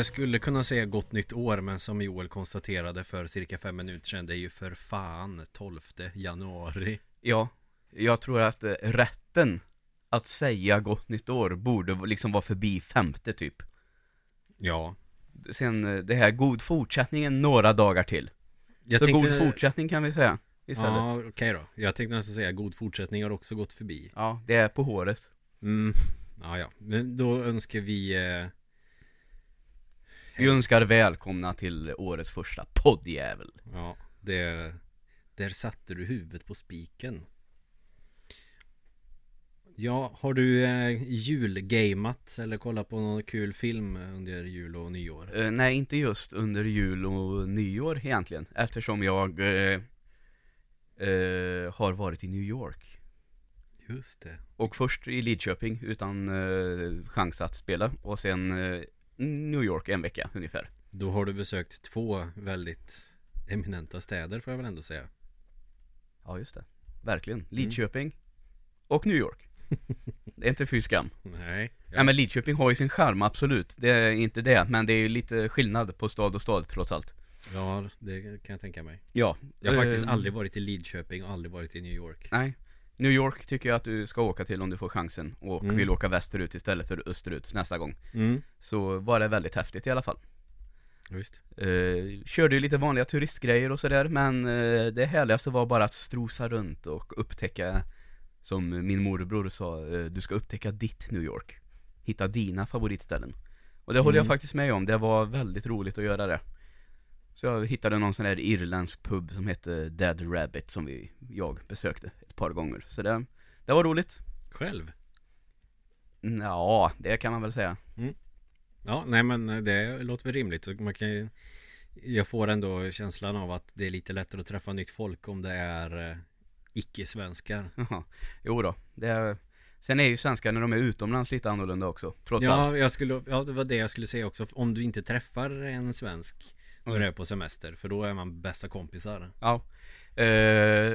Jag skulle kunna säga gott nytt år men som Joel konstaterade för cirka fem minuter sedan Det är ju för fan 12 januari. Ja, jag tror att eh, rätten att säga gott nytt år borde liksom vara förbi femte typ. Ja. Sen eh, det här god fortsättningen några dagar till. Jag Så tänkte, god fortsättning kan vi säga istället. Ja okej då. Jag tänkte nästan säga god fortsättning har också gått förbi. Ja, det är på håret. Mm. Ja ja, men då önskar vi eh... Vi önskar välkomna till årets första poddjävel. Ja, det Där satte du huvudet på spiken. Ja, har du eh, julgamat eller kollat på någon kul film under jul och nyår? Eh, Nej, inte just under jul och nyår egentligen Eftersom jag eh, eh, har varit i New York. Just det. Och först i Lidköping utan eh, chans att spela Och sen eh, New York en vecka ungefär. Då har du besökt två väldigt eminenta städer får jag väl ändå säga. Ja just det, verkligen. Lidköping och New York. Det är inte fy skam. Nej. Ja men Lidköping har ju sin charm, absolut. Det är inte det, men det är ju lite skillnad på stad och stad trots allt. Ja, det kan jag tänka mig. Ja. Jag har faktiskt eh, aldrig varit i Lidköping och aldrig varit i New York. Nej New York tycker jag att du ska åka till om du får chansen Och Mm. vill åka västerut istället för österut nästa gång. Mm, Så var det väldigt häftigt i alla fall. Visst. Eh, Körde ju lite vanliga turistgrejer och sådär Men eh, det härligaste var bara att strosa runt och upptäcka Som min morbror sa, eh, du ska upptäcka ditt New York. Hitta dina favoritställen. Och det håller jag Mm. faktiskt med om, det var väldigt roligt att göra det Så jag hittade någon sån här irländsk pub som hette Dead Rabbit som vi, jag besökte ett par gånger. Så det, det var roligt. Själv? Ja, det kan man väl säga. Ja, nej men det låter väl rimligt. Man kan Jag får ändå känslan av att det är lite lättare att träffa nytt folk om det är eh, Icke-svenskar. Jo då, det är, Sen är ju svenskar när de är utomlands lite annorlunda också, trots allt. Ja, jag skulle, ja, det var det jag skulle säga också. Om du inte träffar en svensk Mm. du är på semester För då är man bästa kompisar Ja. Eh,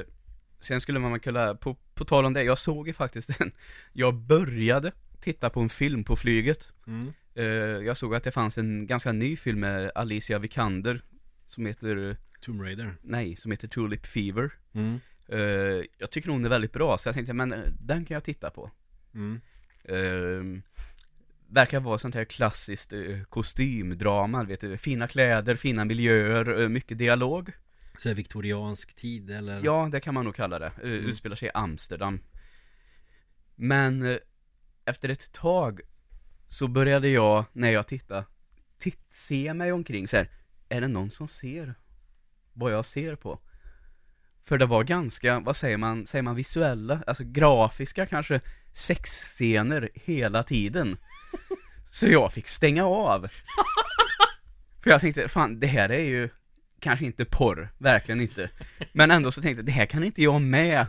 sen skulle man kunna, på, på tal om det, jag såg ju faktiskt en, jag började titta på en film på flyget. mm. Eh, jag såg att det fanns en ganska ny film med Alicia Vikander, som heter, Tomb Raider nej, som heter Tulip Fever. mm. Eh, jag tycker hon är väldigt bra, så jag tänkte, men eh, den kan jag titta på. Mm. Eh, verkar vara sånt här klassiskt eh, kostymdrama, vet du, fina kläder, fina miljöer, eh, mycket dialog. Så viktoriansk tid eller? Ja, det kan man nog kalla det. Mm. Utspelar sig i Amsterdam. Men eh, efter ett tag så började jag, när jag tittade, titt, se mig omkring så här. Är det någon som ser vad jag ser på? För det var ganska, vad säger man, säger man visuella, alltså grafiska kanske, sexscener hela tiden. Så jag fick stänga av. För jag tänkte, fan det här är ju kanske inte porr, verkligen inte. Men ändå så tänkte jag, det här kan inte jag med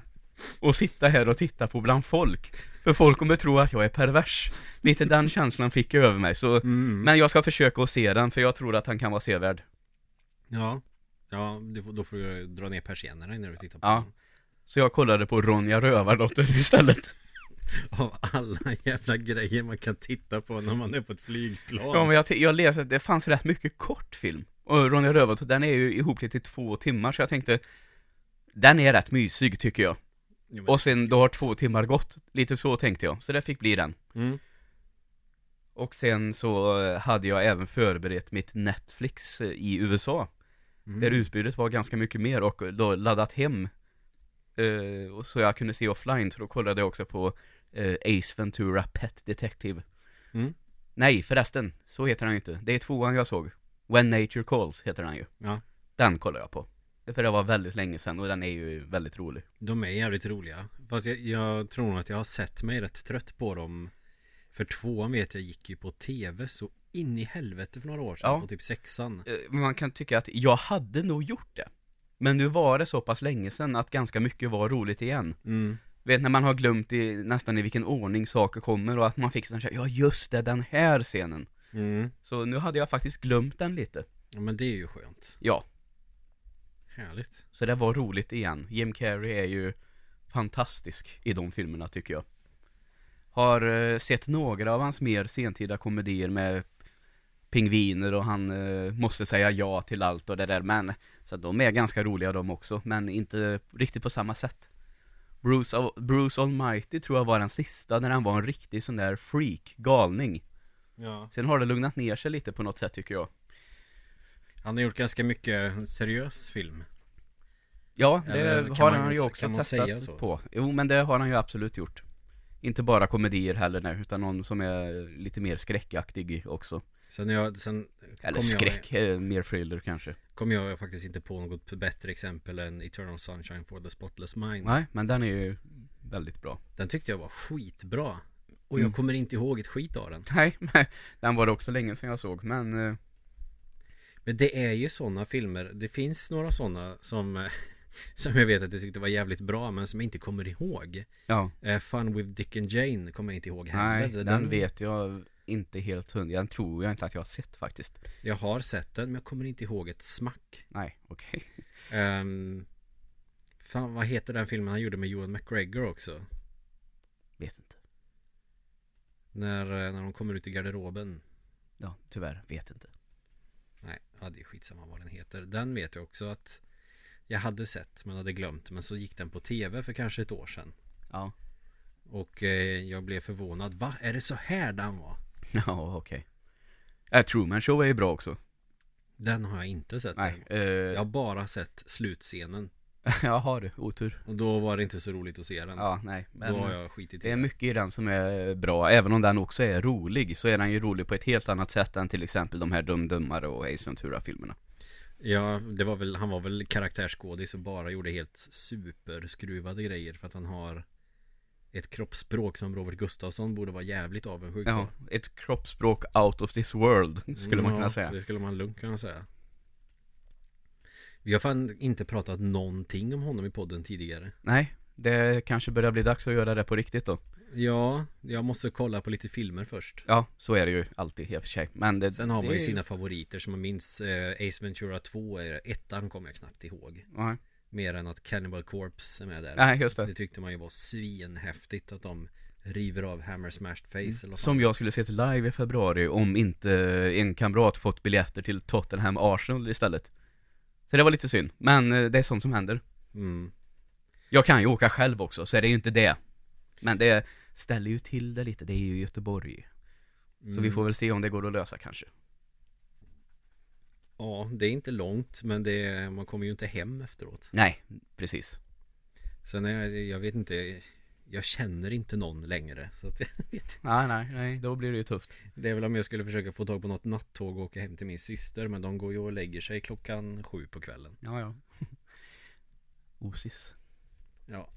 och sitta här och titta på bland folk. För folk kommer tro att jag är pervers. Lite den känslan fick jag över mig, så mm. Men jag ska försöka att se den, för jag tror att han kan vara sevärd. Ja Ja, då får du dra ner persiennerna när du tittar på Ja. den Så jag kollade på Ronja Rövardotter istället. Av alla jävla grejer man kan titta på när man är på ett flygplan Ja men jag, jag läste att det fanns rätt mycket kortfilm. Och Ronja Rövardotter, den är ju ihop till två timmar, så jag tänkte Den är rätt mysig tycker jag. Ja, men- Och sen då har två timmar gått. Lite så tänkte jag. Så det fick bli den. mm. Och sen så eh, hade jag även förberett mitt Netflix eh, i USA. Mm. Där utbudet var ganska mycket mer och då laddat hem eh, och Så jag kunde se offline, så då kollade jag också på eh, Ace Ventura Pet Detective. Mm. Nej förresten, så heter han ju inte. Det är tvåan jag såg. When Nature Calls heter han ju. Ja, Den kollade jag på. För det var väldigt länge sedan och den är ju väldigt rolig. De är jävligt roliga. Fast jag, jag tror nog att jag har sett mig rätt trött på dem. För tvåan vet jag gick ju på tv så in i helvete för några år sedan Ja. På typ sexan. Eh, Man kan tycka att jag hade nog gjort det. Men nu var det så pass länge sedan att ganska mycket var roligt igen. Mm. Vet när man har glömt i, nästan i vilken ordning saker kommer och att man fick sån här, ja just det, den här scenen. Mm. Så nu hade jag faktiskt glömt den lite. Ja men det är ju skönt. Ja, Härligt. Så det var roligt igen. Jim Carrey är ju fantastisk i de filmerna tycker jag. Har eh, sett några av hans mer sentida komedier med pingviner och han eh, måste säga ja till allt och det där men Så de är ganska roliga de också men inte riktigt på samma sätt Bruce, Bruce Almighty tror jag var den sista när han var en riktig sån där freak, galning. Ja. Sen har det lugnat ner sig lite på något sätt tycker jag. Han har gjort ganska mycket seriös film. Ja, det Eller har man- han ju också testat på. Jo men det har han ju absolut gjort. Inte bara komedier heller nej, utan någon som är lite mer skräckaktig också Sen jag, sen Eller skräck, eh, mer thriller kanske Jag, kom jag faktiskt inte på något bättre exempel än Eternal Sunshine for the Spotless Mind. Nej, men den är ju väldigt bra Den tyckte jag var skitbra. Och jag Mm. kommer inte ihåg ett skit av den. Nej, men den var det också länge sedan jag såg, men eh, Men det är ju sådana filmer. Det finns några sådana som Som jag vet att jag tyckte var jävligt bra men som jag inte kommer ihåg. ja Eh, Fun with Dick and Jane kommer jag inte ihåg heller. Nej, den, vet jag inte helt hundra, den tror jag inte att jag har sett faktiskt Jag har sett den men jag kommer inte ihåg ett smack. Nej, okej Um, fan vad heter den filmen han gjorde med Ewan McGregor också? Vet inte När, eh, när de kommer ut i garderoben. Ja, tyvärr, vet inte Nej, ja, det är skitsamma vad den heter. Den vet jag också att jag hade sett men hade glömt. Men så gick den på tv för kanske ett år sedan. Ja, Och eh, jag blev förvånad. Va? Är det så här den var? Ja okej. Okay. Truman Show är ju bra också. Den har jag inte sett Nej, eh, Jag har bara sett slutscenen. Jaha du, otur. Och då var det inte så roligt att se den. Ja, nej, men då har jag skitit i Det är mycket i den som är bra, även om den också är rolig så är den ju rolig på ett helt annat sätt än till exempel de här Dum Dummare och Ace Ventura-filmerna Ja, det var väl, han var väl karaktärsskådis och bara gjorde helt superskruvade grejer för att han har ett kroppsspråk som Robert Gustafsson borde vara jävligt avundsjuk Ja, på. ett kroppsspråk out of this world, skulle man Ja, kunna säga Det skulle man lugnt kunna säga. Vi har fan inte pratat någonting om honom i podden tidigare. Nej, det kanske börjar bli dags att göra det på riktigt då Ja, jag måste kolla på lite filmer först. Ja, så är det ju alltid i och för sig Men det, Sen har man ju sina favoriter som man minns eh, Ace Ventura 2 är ettan kommer jag knappt ihåg. Nej, Mer än att Cannibal Corpse är med där. Nej just det Det tyckte man ju var svinhäftigt att de river av Hammer Smashed Face eller vad. Som jag skulle sett live i februari om inte en kamrat fått biljetter till Tottenham Arsenal istället Så det var lite synd, men eh, det är sånt som händer Mm. Jag kan ju åka själv också, så är det ju inte det Men det ställer ju till det lite, det är ju Göteborg Så Mm. vi får väl se om det går att lösa kanske Ja, det är inte långt men det är, man kommer ju inte hem efteråt. Nej, precis Sen är jag, jag vet inte, jag känner inte någon längre. Så att jag vet. Nej, nej, nej, då blir det ju tufft Det är väl om jag skulle försöka få tag på något nattåg och åka hem till min syster. Men de går ju och lägger sig klockan sju på kvällen. Ja, ja Osis Ja.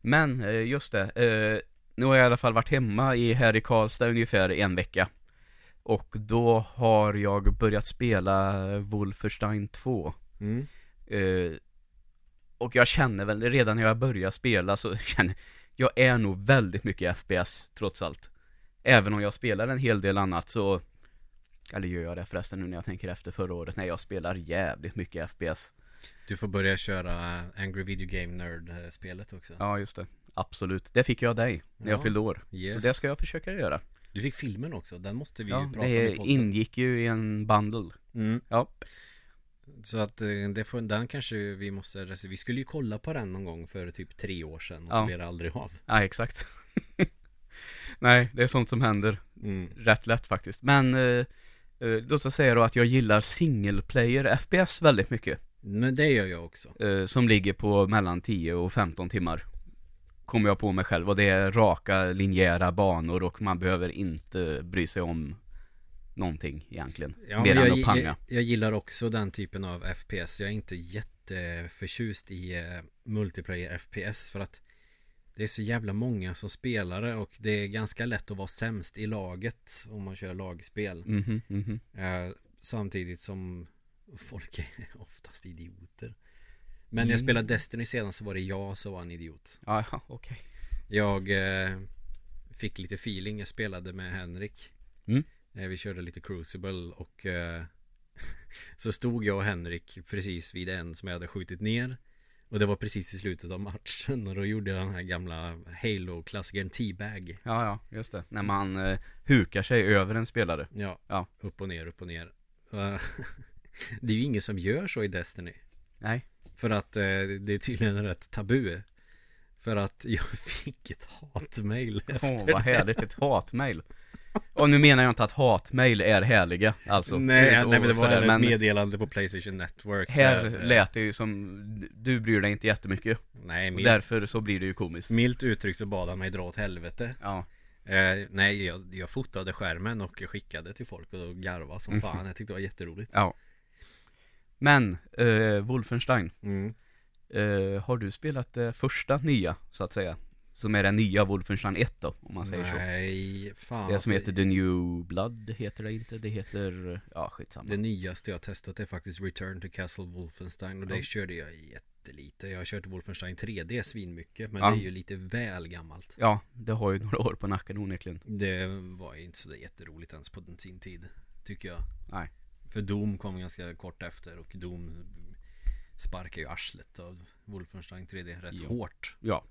Men, eh, just det, eh, nu har jag i alla fall varit hemma i, här i Karlstad ungefär en vecka Och då har jag börjat spela Wolfenstein 2 Mm. Eh, och jag känner väl redan när jag börjar spela så känner jag är nog väldigt mycket FPS trots allt. Även om jag spelar en hel del annat så, eller gör jag det förresten nu när jag tänker efter förra året när jag spelar jävligt mycket FPS. Du får börja köra Angry Video Game Nerd spelet också. Ja just det, absolut. Det fick jag av dig när jag Ja. fyllde år. Yes. Så det ska jag försöka göra. Du fick filmen också, den måste vi ju Ja, prata om det i podden. ingick ju i en bundle. Mm. Ja. Så att eh, det får, den kanske vi måste Vi skulle ju kolla på den någon gång för typ tre år sedan och så Ja. blev det aldrig av. Ja, exakt. Nej, det är sånt som händer. Mm. rätt lätt faktiskt. Men eh, eh, låt oss säga då att jag gillar single player FPS väldigt mycket. Men det gör jag också. Eh, som ligger på mellan 10 och 15 timmar. Kommer jag på mig själv och det är raka linjära banor och man behöver inte bry sig om någonting egentligen. Ja, mer än jag, att panga. jag, jag gillar också den typen av FPS. Jag är inte jätteförtjust i eh, multiplayer FPS för att det är så jävla många som spelar det och det är ganska lätt att vara sämst i laget om man kör lagspel. Mhm, mhm. Eh, samtidigt som folk är oftast idioter. Men när jag Mm. spelade Destiny senast så var det jag som var en idiot. Ja, okej. Jag eh, fick lite feeling, jag spelade med Henrik Mm. eh, Vi körde lite Crucible och eh, Så stod jag och Henrik precis vid en som jag hade skjutit ner Och det var precis i slutet av matchen och då gjorde jag den här gamla Halo-klassikern T-bag Ja, ja, just det. När man eh, hukar sig över en spelare. Ja, Ja. upp och ner, upp och ner Det är ju ingen som gör så i Destiny Nej. För att eh, det är tydligen rätt tabu För att jag fick ett hatmail Åh, efter vad härligt. Ett hatmail. Och nu menar jag inte att hatmail är härliga, alltså. nej, nej, men det var sådär, ett meddelande på Playstation Network här där, eh, lät det ju som, du bryr dig inte jättemycket. Nej, milt, därför så blir det ju komiskt. milt uttryckt så bad han mig dra åt helvete Ja. eh, Nej, jag, jag fotade skärmen och skickade till folk och då garvade som fan Jag tyckte det var jätteroligt Ja. Men, eh, Wolfenstein. mm. Eh, har du spelat det första nya, så att säga? Som är den nya Wolfenstein 1 då, om man säger så. Nej, fan Det som alltså, heter The New Blood heter det inte, det heter, ja skitsamma. Det nyaste jag testat är faktiskt Return to Castle Wolfenstein och det Ja. körde jag jättelite Jag har kört Wolfenstein 3D svinmycket men Ja. det är ju lite väl gammalt Ja, det har ju några år på nacken onekligen. Det var ju inte så jätteroligt ens på sin tid Tycker jag Nej. För Doom kom ganska kort efter och Doom sparkar ju arslet av Wolfenstein 3D rätt Ja. hårt Ja.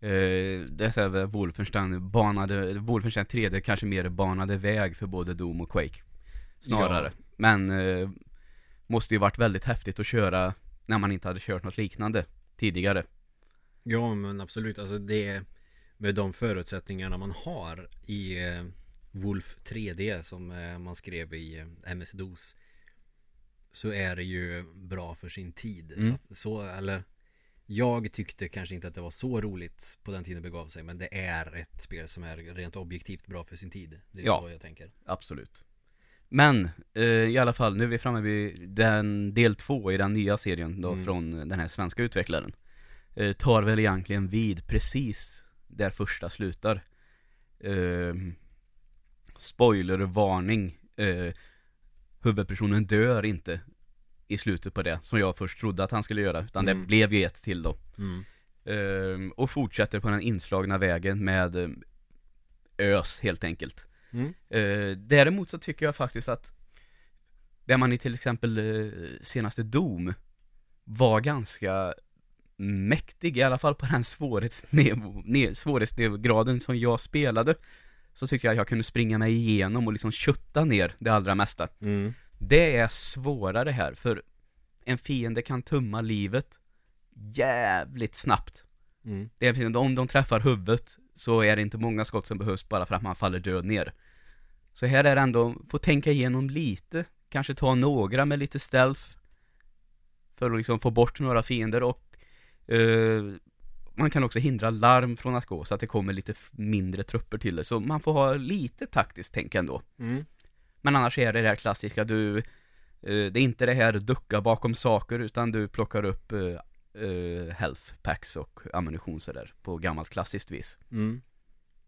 Eh, det är här, Wolfenstein banade, Wolfenstein 3D kanske mer banade väg för både Doom och Quake. Snarare. Ja. Men eh, måste ju varit väldigt häftigt att köra när man inte hade kört något liknande tidigare. Ja men absolut, alltså det Med de förutsättningarna man har i eh, Wolf 3D som eh, man skrev i eh, MS-DOS Så är det ju bra för sin tid Mm. så, att, så eller Jag tyckte kanske inte att det var så roligt på den tiden det begav sig Men det är ett spel som är rent objektivt bra för sin tid Det är Ja. så jag tänker Absolut. Men eh, i alla fall, nu är vi framme vid den del två i den nya serien då Mm. från den här svenska utvecklaren. Eh, tar väl egentligen vid precis där första slutar. Eh, spoilervarning. Eh, huvudpersonen dör inte i slutet på det, som jag först trodde att han skulle göra, utan Mm. det blev ju ett till då. mm. Eh, och fortsätter på den inslagna vägen med eh, ös helt enkelt. Mm. Eh, däremot så tycker jag faktiskt att där man i till exempel eh, senaste Dom var ganska mäktig, i alla fall på den svårighetsnivå, svårighetsgraden som jag spelade så tycker jag att jag kunde springa mig igenom och liksom kötta ner det allra mesta. Mm. Det är svårare här, för en fiende kan tumma livet jävligt snabbt. Mm. Det är, om de träffar huvudet så är det inte många skott som behövs bara för att man faller död ner. Så här är det ändå, få tänka igenom lite, kanske ta några med lite stealth för att liksom få bort några fiender och eh, man kan också hindra larm från att gå så att det kommer lite mindre trupper till det. Så man får ha lite taktiskt tänk ändå. Mm. Men annars är det det här klassiska, du eh, Det är inte det här ducka bakom saker utan du plockar upp eh, eh, health packs och ammunition sådär på gammalt klassiskt vis. Mm.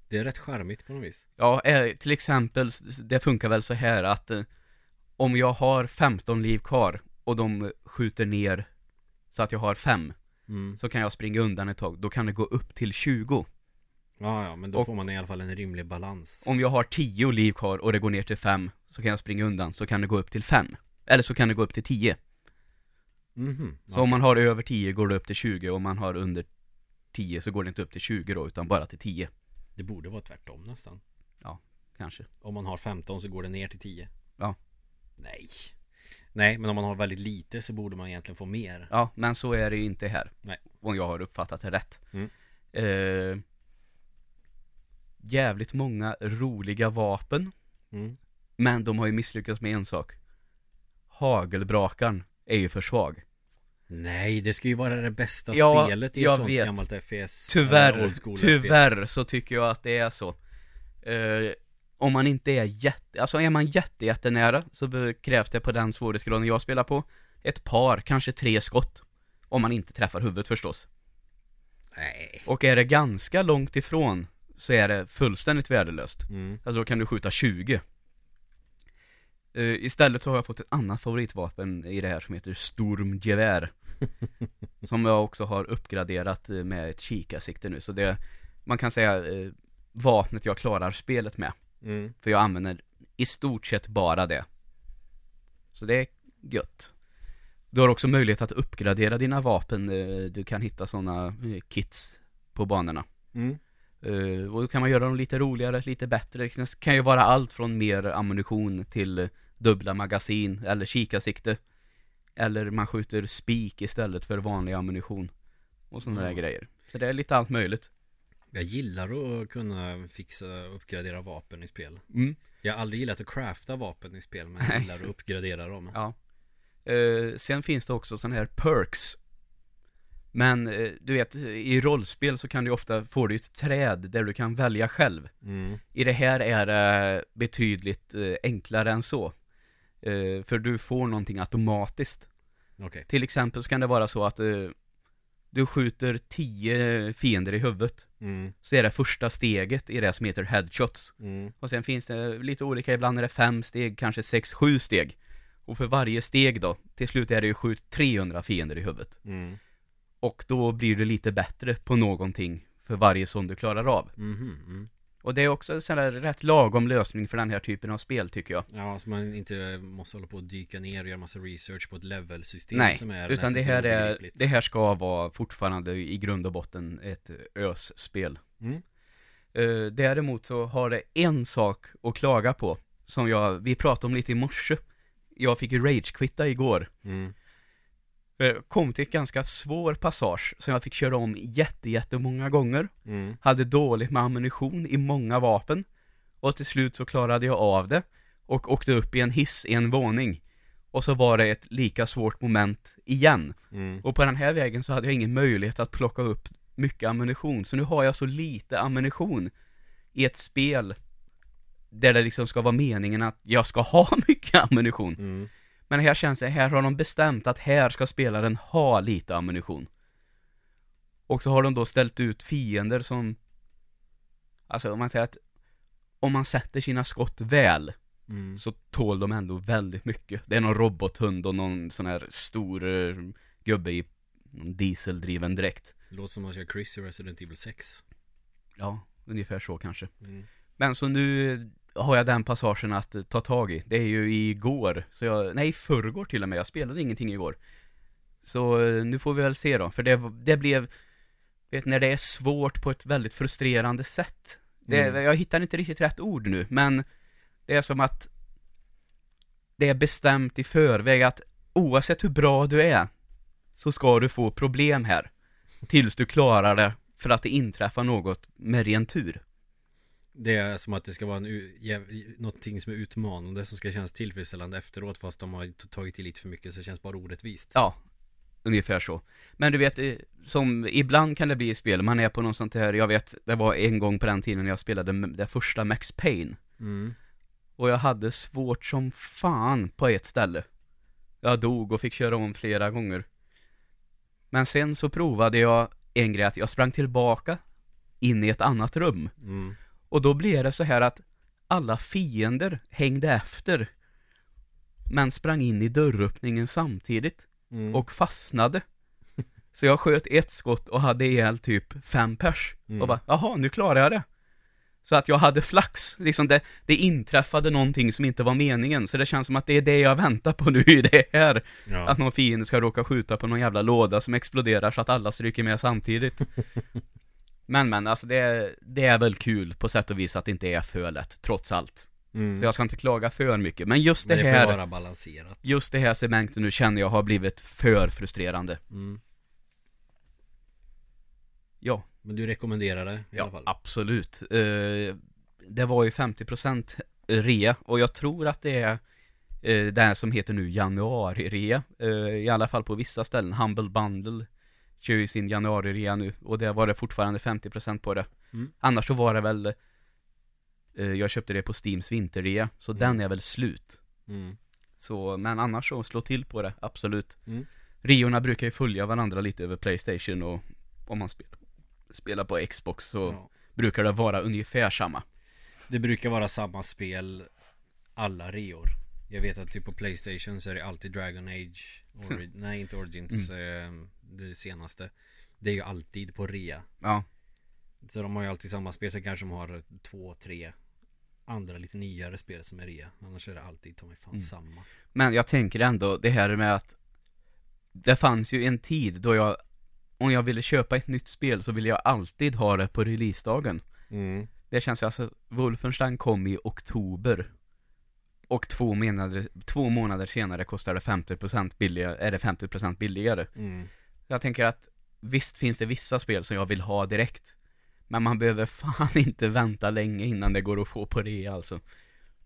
Det är rätt charmigt på något vis Ja, eh, till exempel, det funkar väl så här att eh, om jag har 15 liv kvar och de skjuter ner så att jag har 5 mm. så kan jag springa undan ett tag, då kan det gå upp till 20. Ja, ja, men då Och- får man i alla fall en rimlig balans Om jag har 10 liv kvar och det går ner till 5 så kan jag springa undan, så kan det gå upp till 5. Eller så kan det gå upp till 10. Mhm. Så om man har över 10 går det upp till 20, om man har under 10 så går det inte upp till 20 då, utan bara till 10. Det borde vara tvärtom nästan Kanske. Om man har 15 så går det ner till 10 Ja. Nej Nej, men om man har väldigt lite så borde man egentligen få mer Ja, men så är det ju inte här. Nej. Om jag har uppfattat det rätt. Mm. Eh, jävligt många roliga vapen. mm. Men de har ju misslyckats med en sak. Hagelbrakan är ju för svag. Nej, det ska ju vara det bästa Ja, spelet i ett sånt vet. gammalt FPS eller Tyvärr, tyvärr så tycker jag att det är så. Eh, om man inte är jätte, alltså är man jätte, jättenära så krävs det på den svårighetsgraden jag spelar på ett par, kanske tre skott. Om man inte träffar huvudet förstås. Nej Och är det ganska långt ifrån så är det fullständigt värdelöst. mm. Alltså då kan du skjuta 20. Eh, istället så har jag fått ett annat favoritvapen i det här som heter Stormgevär. som jag också har uppgraderat eh, med ett kikarsikte nu. Så det, man kan säga eh, vapnet jag klarar spelet med. Mm. För jag använder i stort sett bara det. Så det är gött. Du har också möjlighet att uppgradera dina vapen. eh, Du kan hitta sådana kits på banorna. Mm. Eh, och då kan man göra dem lite roligare, lite bättre. Det kan ju vara allt från mer ammunition till eh, dubbla magasin eller kikarsikte. Eller man skjuter spik istället för vanlig ammunition. Och sådana där Ja. grejer. Så det är lite allt möjligt. Jag gillar att kunna fixa och uppgradera vapen i spel. Mm. Jag har aldrig gillat att crafta vapen i spel men jag gillar att uppgradera dem. Ja. Eh, sen finns det också sådana här perks. Men eh, du vet, i rollspel så kan du ofta få du ett träd där du kan välja själv. Mm. I det här är det betydligt eh, enklare än så. Eh, för du får någonting automatiskt. Okej. Till exempel så kan det vara så att eh, du skjuter 10 fiender i huvudet. Mm. Så är det första steget i det som heter headshots. Mm. Och sen finns det lite olika, ibland är det fem steg, kanske sex, sju steg. Och för varje steg då, till slut är det ju skjut 300 fiender i huvudet. Mm. Och då blir du lite bättre på någonting för varje sån du klarar av. Och det är också en sån där rätt lagom lösning för den här typen av spel tycker jag. Ja, så man inte måste hålla på och dyka ner och göra massa research på ett levelsystem Nej, som är utan det här, är, det här ska vara fortfarande i grund och botten ett össpel. Mm. Uh, däremot så har det en sak att klaga på, som jag, vi pratade om lite i morse. Jag fick ju rage-quitta igår. Mm. Jag kom till ett ganska svår passage som jag fick köra om jätte, jättemånga gånger. Mm. Hade dåligt med ammunition i många vapen. Och till slut så klarade jag av det. Och åkte upp i en hiss i en våning. Och så var det ett lika svårt moment igen. Mm. Och på den här vägen så hade jag ingen möjlighet att plocka upp mycket ammunition. Så nu har jag så lite ammunition i ett spel där det liksom ska vara meningen att jag ska ha mycket ammunition. Mm. Men här känns det, här har de bestämt att här ska spelaren ha lite ammunition. Och så har de då ställt ut fiender som, alltså om man säger att om man sätter sina skott väl Mm. så tål de ändå väldigt mycket. Det är någon robothund och någon sån här stor eh, gubbe i någon dieseldriven dräkt. Låter som att man kör Chris i Resident Evil 6. Ja, ungefär så kanske. Mm. Men så nu har jag den passagen att ta tag i. Det är ju igår, så jag, nej i förrgår till och med, jag spelade ingenting igår. Så eh, nu får vi väl se då, för det, det blev, vet när det är svårt på ett väldigt frustrerande sätt. Det, Mm. Jag hittar inte riktigt rätt ord nu, men det är som att det är bestämt i förväg att oavsett hur bra du är så ska du få problem här. Tills du klarar det för att det inträffar något med ren tur. Det är som att det ska vara en, någonting som är utmanande som ska kännas tillfredsställande efteråt fast de har tagit i lite för mycket så det känns bara orättvist. Ja, ungefär så. Men du vet, eh, som ibland kan det bli i spel, man är på något sånt här, jag vet, det var en gång på den tiden jag spelade det första Max Payne. Mm. Och jag hade svårt som fan på ett ställe. Jag dog och fick köra om flera gånger. Men sen så provade jag en grej att jag sprang tillbaka in i ett annat rum. Mm. Och då blev det så här att alla fiender hängde efter. Men sprang in i dörröppningen samtidigt. Mm. och fastnade. Så jag sköt ett skott och hade ihjäl typ fem pers. Mm. Och bara, jaha, nu klarar jag det. Så att jag hade flax, liksom det, det inträffade någonting som inte var meningen. Så det känns som att det är det jag väntar på nu i det här. ja. Att någon fiende ska råka skjuta på någon jävla låda som exploderar så att alla stryker med samtidigt. men men, alltså det, det är väl kul på sätt och vis att det inte är för lätt, trots allt. mm. Så jag ska inte klaga för mycket. Men just det, Men det här, vara balanserat. just det här segmentet nu känner jag har blivit för frustrerande. Mm. Ja, Men du rekommenderar det i alla ja fall? absolut. Eh, det var ju 50% rea och jag tror att det är eh, det här som heter nu januari-rea. Eh, I alla fall på vissa ställen. Humble Bundle kör ju sin januari-rea nu och det var det fortfarande 50% på det. Mm. Annars så var det väl eh, jag köpte det på Steams vinterrea, så Mm. den är väl slut. Mm. Så, men annars så, slå till på det, absolut. Mm. Riorna brukar ju följa varandra lite över Playstation och om man spelar, spelar på Xbox så Ja. brukar det vara ungefär samma. Det brukar vara samma spel alla reor. Jag vet att typ på Playstation så är det alltid Dragon Age Ori- Nej inte Origins Mm. eh, Det senaste. Det är ju alltid på rea. Ja, Så de har ju alltid samma spel Sen kanske de har två, tre Andra lite nyare spel som är rea. Annars är det alltid ta mig fan Mm. samma. Men jag tänker ändå det här med att Det fanns ju en tid då jag Om jag ville köpa ett nytt spel så ville jag alltid ha det på releasedagen. Mm. Det känns ju alltså Wolfenstein kom i oktober. Och två månader, två månader senare kostar det 50% billigare, är det 50% billigare. Mm. Jag tänker att Visst finns det vissa spel som jag vill ha direkt Men man behöver fan inte vänta länge innan det går att få på det alltså.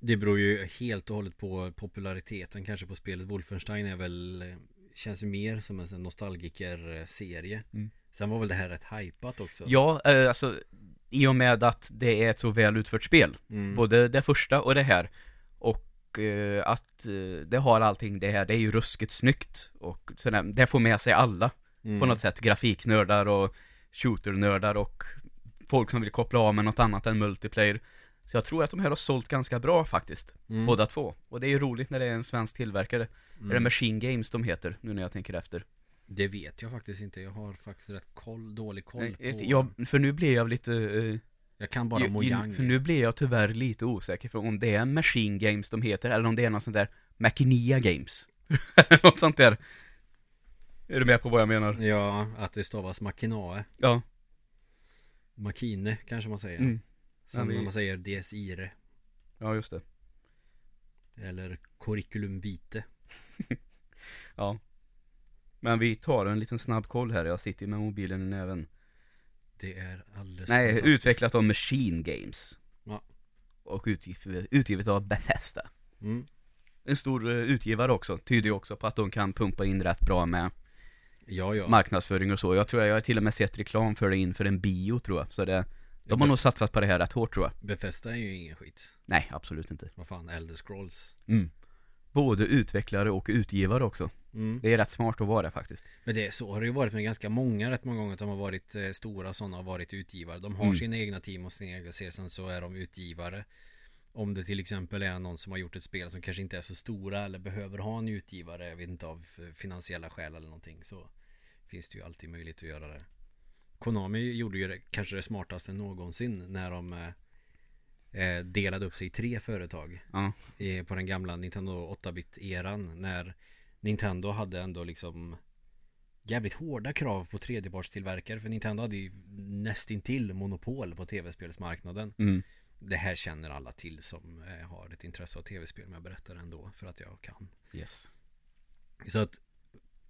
Det beror ju helt och hållet på populariteten kanske på spelet. Wolfenstein är väl Känns ju mer som en nostalgiker-serie. Mm. Sen var väl det här rätt hypat också? Ja, eh, alltså I och med att det är ett så väl utfört spel mm. Både det första och det här Och eh, att eh, det har allting det här, det är ju ruskigt snyggt Och sådär, det får med sig alla mm. på något sätt Grafiknördar och shooternördar och folk som vill koppla av med något annat än multiplayer Så jag tror att de här har sålt ganska bra faktiskt, mm. båda två Och det är ju roligt när det är en svensk tillverkare Mm. Är det Machine Games de heter, nu när jag tänker efter Det vet jag faktiskt inte Jag har faktiskt rätt koll, dålig koll Nej, på jag, För nu blir jag lite eh, Jag kan bara Mojang För nu blir jag tyvärr lite osäker för om det är Machine Games de heter eller om det är något sånt där Machinia Games Något sånt där Är du med på vad jag menar? Ja, att det stavas Makinae. Ja, Makine kanske man säger. Mm. Som vi- när man säger DSIRE ja just det. Eller Curriculum Vitae Ja. Men vi tar en liten snabb koll här, jag sitter med mobilen i näven. Det är alldeles Nej, utvecklat av Machine Games. Ja. Och utgivet, utgivet av Bethesda. Mm. En stor eh, utgivare också, tyder ju också på att de kan pumpa in rätt bra med Ja, ja. marknadsföring och så. Jag tror jag har till och med sett reklam för det inför en bio tror jag. Så det, de har nog satsat på det här rätt hårt tror jag. Bethesda är ju ingen skit. Nej, absolut inte. Vad fan, Elder Scrolls. Mm. Både utvecklare och utgivare också. Mm. Det är rätt smart att vara det faktiskt. Men det, så har det ju varit med ganska många rätt många gånger att de har varit eh, stora sådana har varit utgivare. De har Mm. sina egna team och sina egna serier Sen så är de utgivare Om det till exempel är någon som har gjort ett spel som kanske inte är så stora eller behöver ha en utgivare Jag vet inte av eh, finansiella skäl eller någonting så Finns det ju alltid möjlighet att göra det Konami gjorde ju det, kanske det smartaste någonsin när de eh, eh, delade upp sig i tre företag Ja, i, på den gamla Nintendo 8-bit-eran när Nintendo hade ändå liksom jävligt hårda krav på tredjepartstillverkare för Nintendo hade ju nästintill monopol på tv-spelsmarknaden. mm. Det här känner alla till som eh, har ett intresse av tv-spel men jag berättar ändå för att jag kan. yes Så att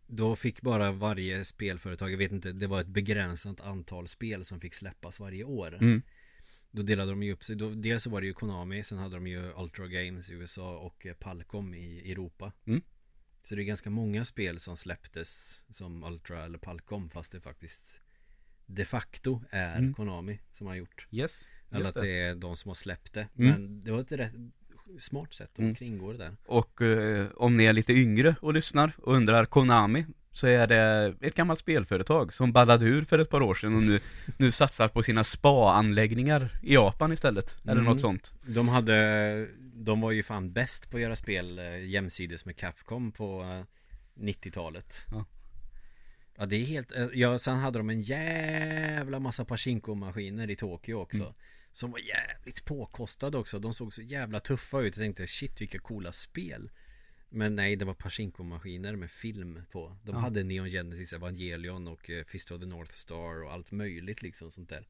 då fick bara varje spelföretag, jag vet inte, det var ett begränsat antal spel som fick släppas varje år. mm. Då delade de ju upp sig. Då, dels så var det ju Konami, sen hade de ju Ultra Games i USA och eh, Palcom i Europa. Mm. Så det är ganska många spel som släpptes som Ultra eller Palcom fast det faktiskt de facto är Mm. Konami som har gjort. Yes, Eller att det. är de som har släppt det. Mm. Men det var ett rätt smart sätt att Mm. kringgå det där. Och eh, om ni är lite yngre och lyssnar och undrar Konami Så är det ett gammalt spelföretag som ballade ur för ett par år sedan och nu, nu satsar på sina spa-anläggningar i Japan istället Eller Mm. något sånt De hade, de var ju fan bäst på att göra spel eh, jämsides med Capcom på eh, 90-talet. Ja. Ja det är helt, eh, ja sen hade de en jävla massa Pachinko-maskiner i Tokyo också. Mm. Som var jävligt påkostade också. De såg så jävla tuffa ut. Jag tänkte shit vilka coola spel. Men nej, det var Pachinko-maskiner med film på. De Ja. hade Neon Genesis Evangelion och eh, Fist of the North Star och allt möjligt liksom sånt där.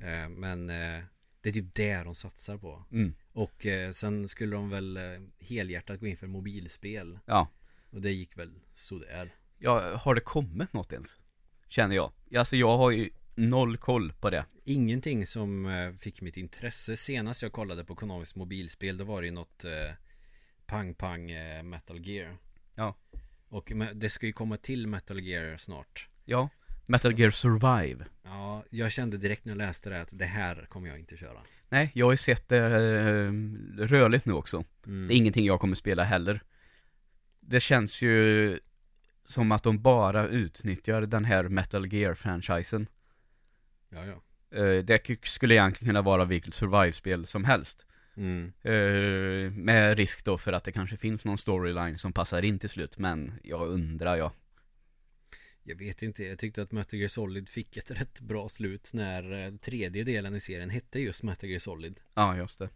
Eh, Men eh, det är typ det de satsar på. mm. Och sen skulle de väl helhjärtat gå in för mobilspel. Ja, Och det gick väl sådär. ja, har det kommit något ens? Känner jag Alltså jag har ju noll koll på det Ingenting som eh, fick mitt intresse. Senast jag kollade på Konamis mobilspel då var det ju något eh, Pang Pang eh, Metal Gear. Ja. Och det ska ju komma till Metal Gear snart. Ja, Metal Så- Gear Survive Ja, jag kände direkt när jag läste det att det här kommer jag inte köra. Nej, jag har ju sett det eh, rörligt nu också Mm. Det är ingenting jag kommer spela heller Det känns ju som att de bara utnyttjar den här Metal Gear-franchisen Ja, ja. Eh, Det skulle egentligen kunna vara vilket survive-spel som helst Mm. Eh, Med risk då för att det kanske finns någon storyline som passar in till slut Men jag undrar ja Jag vet inte, jag tyckte att Metal Gear Solid fick ett rätt bra slut när eh, tredje delen i serien hette just Metal Gear Solid. Ja, just det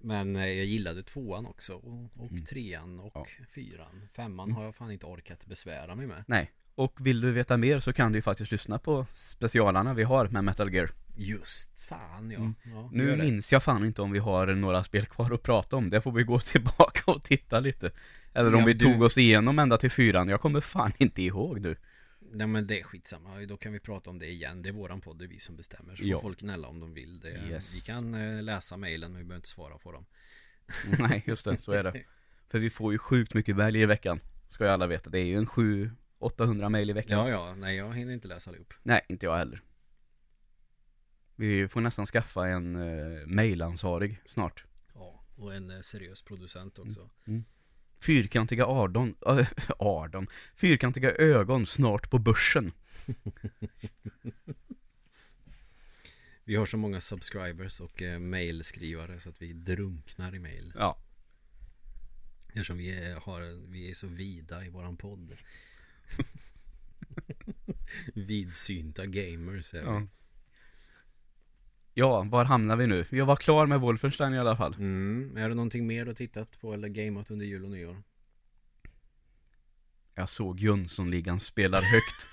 Men jag gillade tvåan också och, och Mm. trean och Ja. fyran Femman Mm. har jag fan inte orkat besvära mig med Nej. Och vill du veta mer så kan du ju faktiskt lyssna på specialarna vi har med Metal Gear. Just fan ja, Mm. ja Nu minns jag fan inte om vi har några spel kvar att prata om. Det får vi gå tillbaka och titta lite. Eller om Ja, vi du- tog oss igenom ända till fyran. Jag kommer fan inte ihåg nu. Nej men det är skitsamma, då kan vi prata om det igen Det är våran podd, det är vi som bestämmer Så Ja. får folk gnälla om de vill det, Yes. Vi kan eh, läsa mejlen men vi behöver inte svara på dem Nej, just det. Så är det. För vi får ju sjukt mycket mejl i veckan. Ska ju alla veta. Det är ju en 700-800 mejl i veckan. Ja ja, nej jag hinner inte läsa allihop. Nej, inte jag heller. Vi får nästan skaffa en uh, mejlansvarig snart. Ja, och en eh, seriös producent också. Fyrkantiga Ardon, äh, Ardon, fyrkantiga ögon snart på börsen. Vi har så många subscribers och eh, mailskrivare så att vi drunknar i mail. Ja, Eftersom vi är, har, vi är så vida i våran podd Vidsynta gamers är ja. Ja, var hamnar vi nu? Jag var klar med Wolfenstein i alla fall. Mm. Är det någonting mer du har tittat på eller gameat under jul och nyår? Jag såg Jönssonligan spelar högt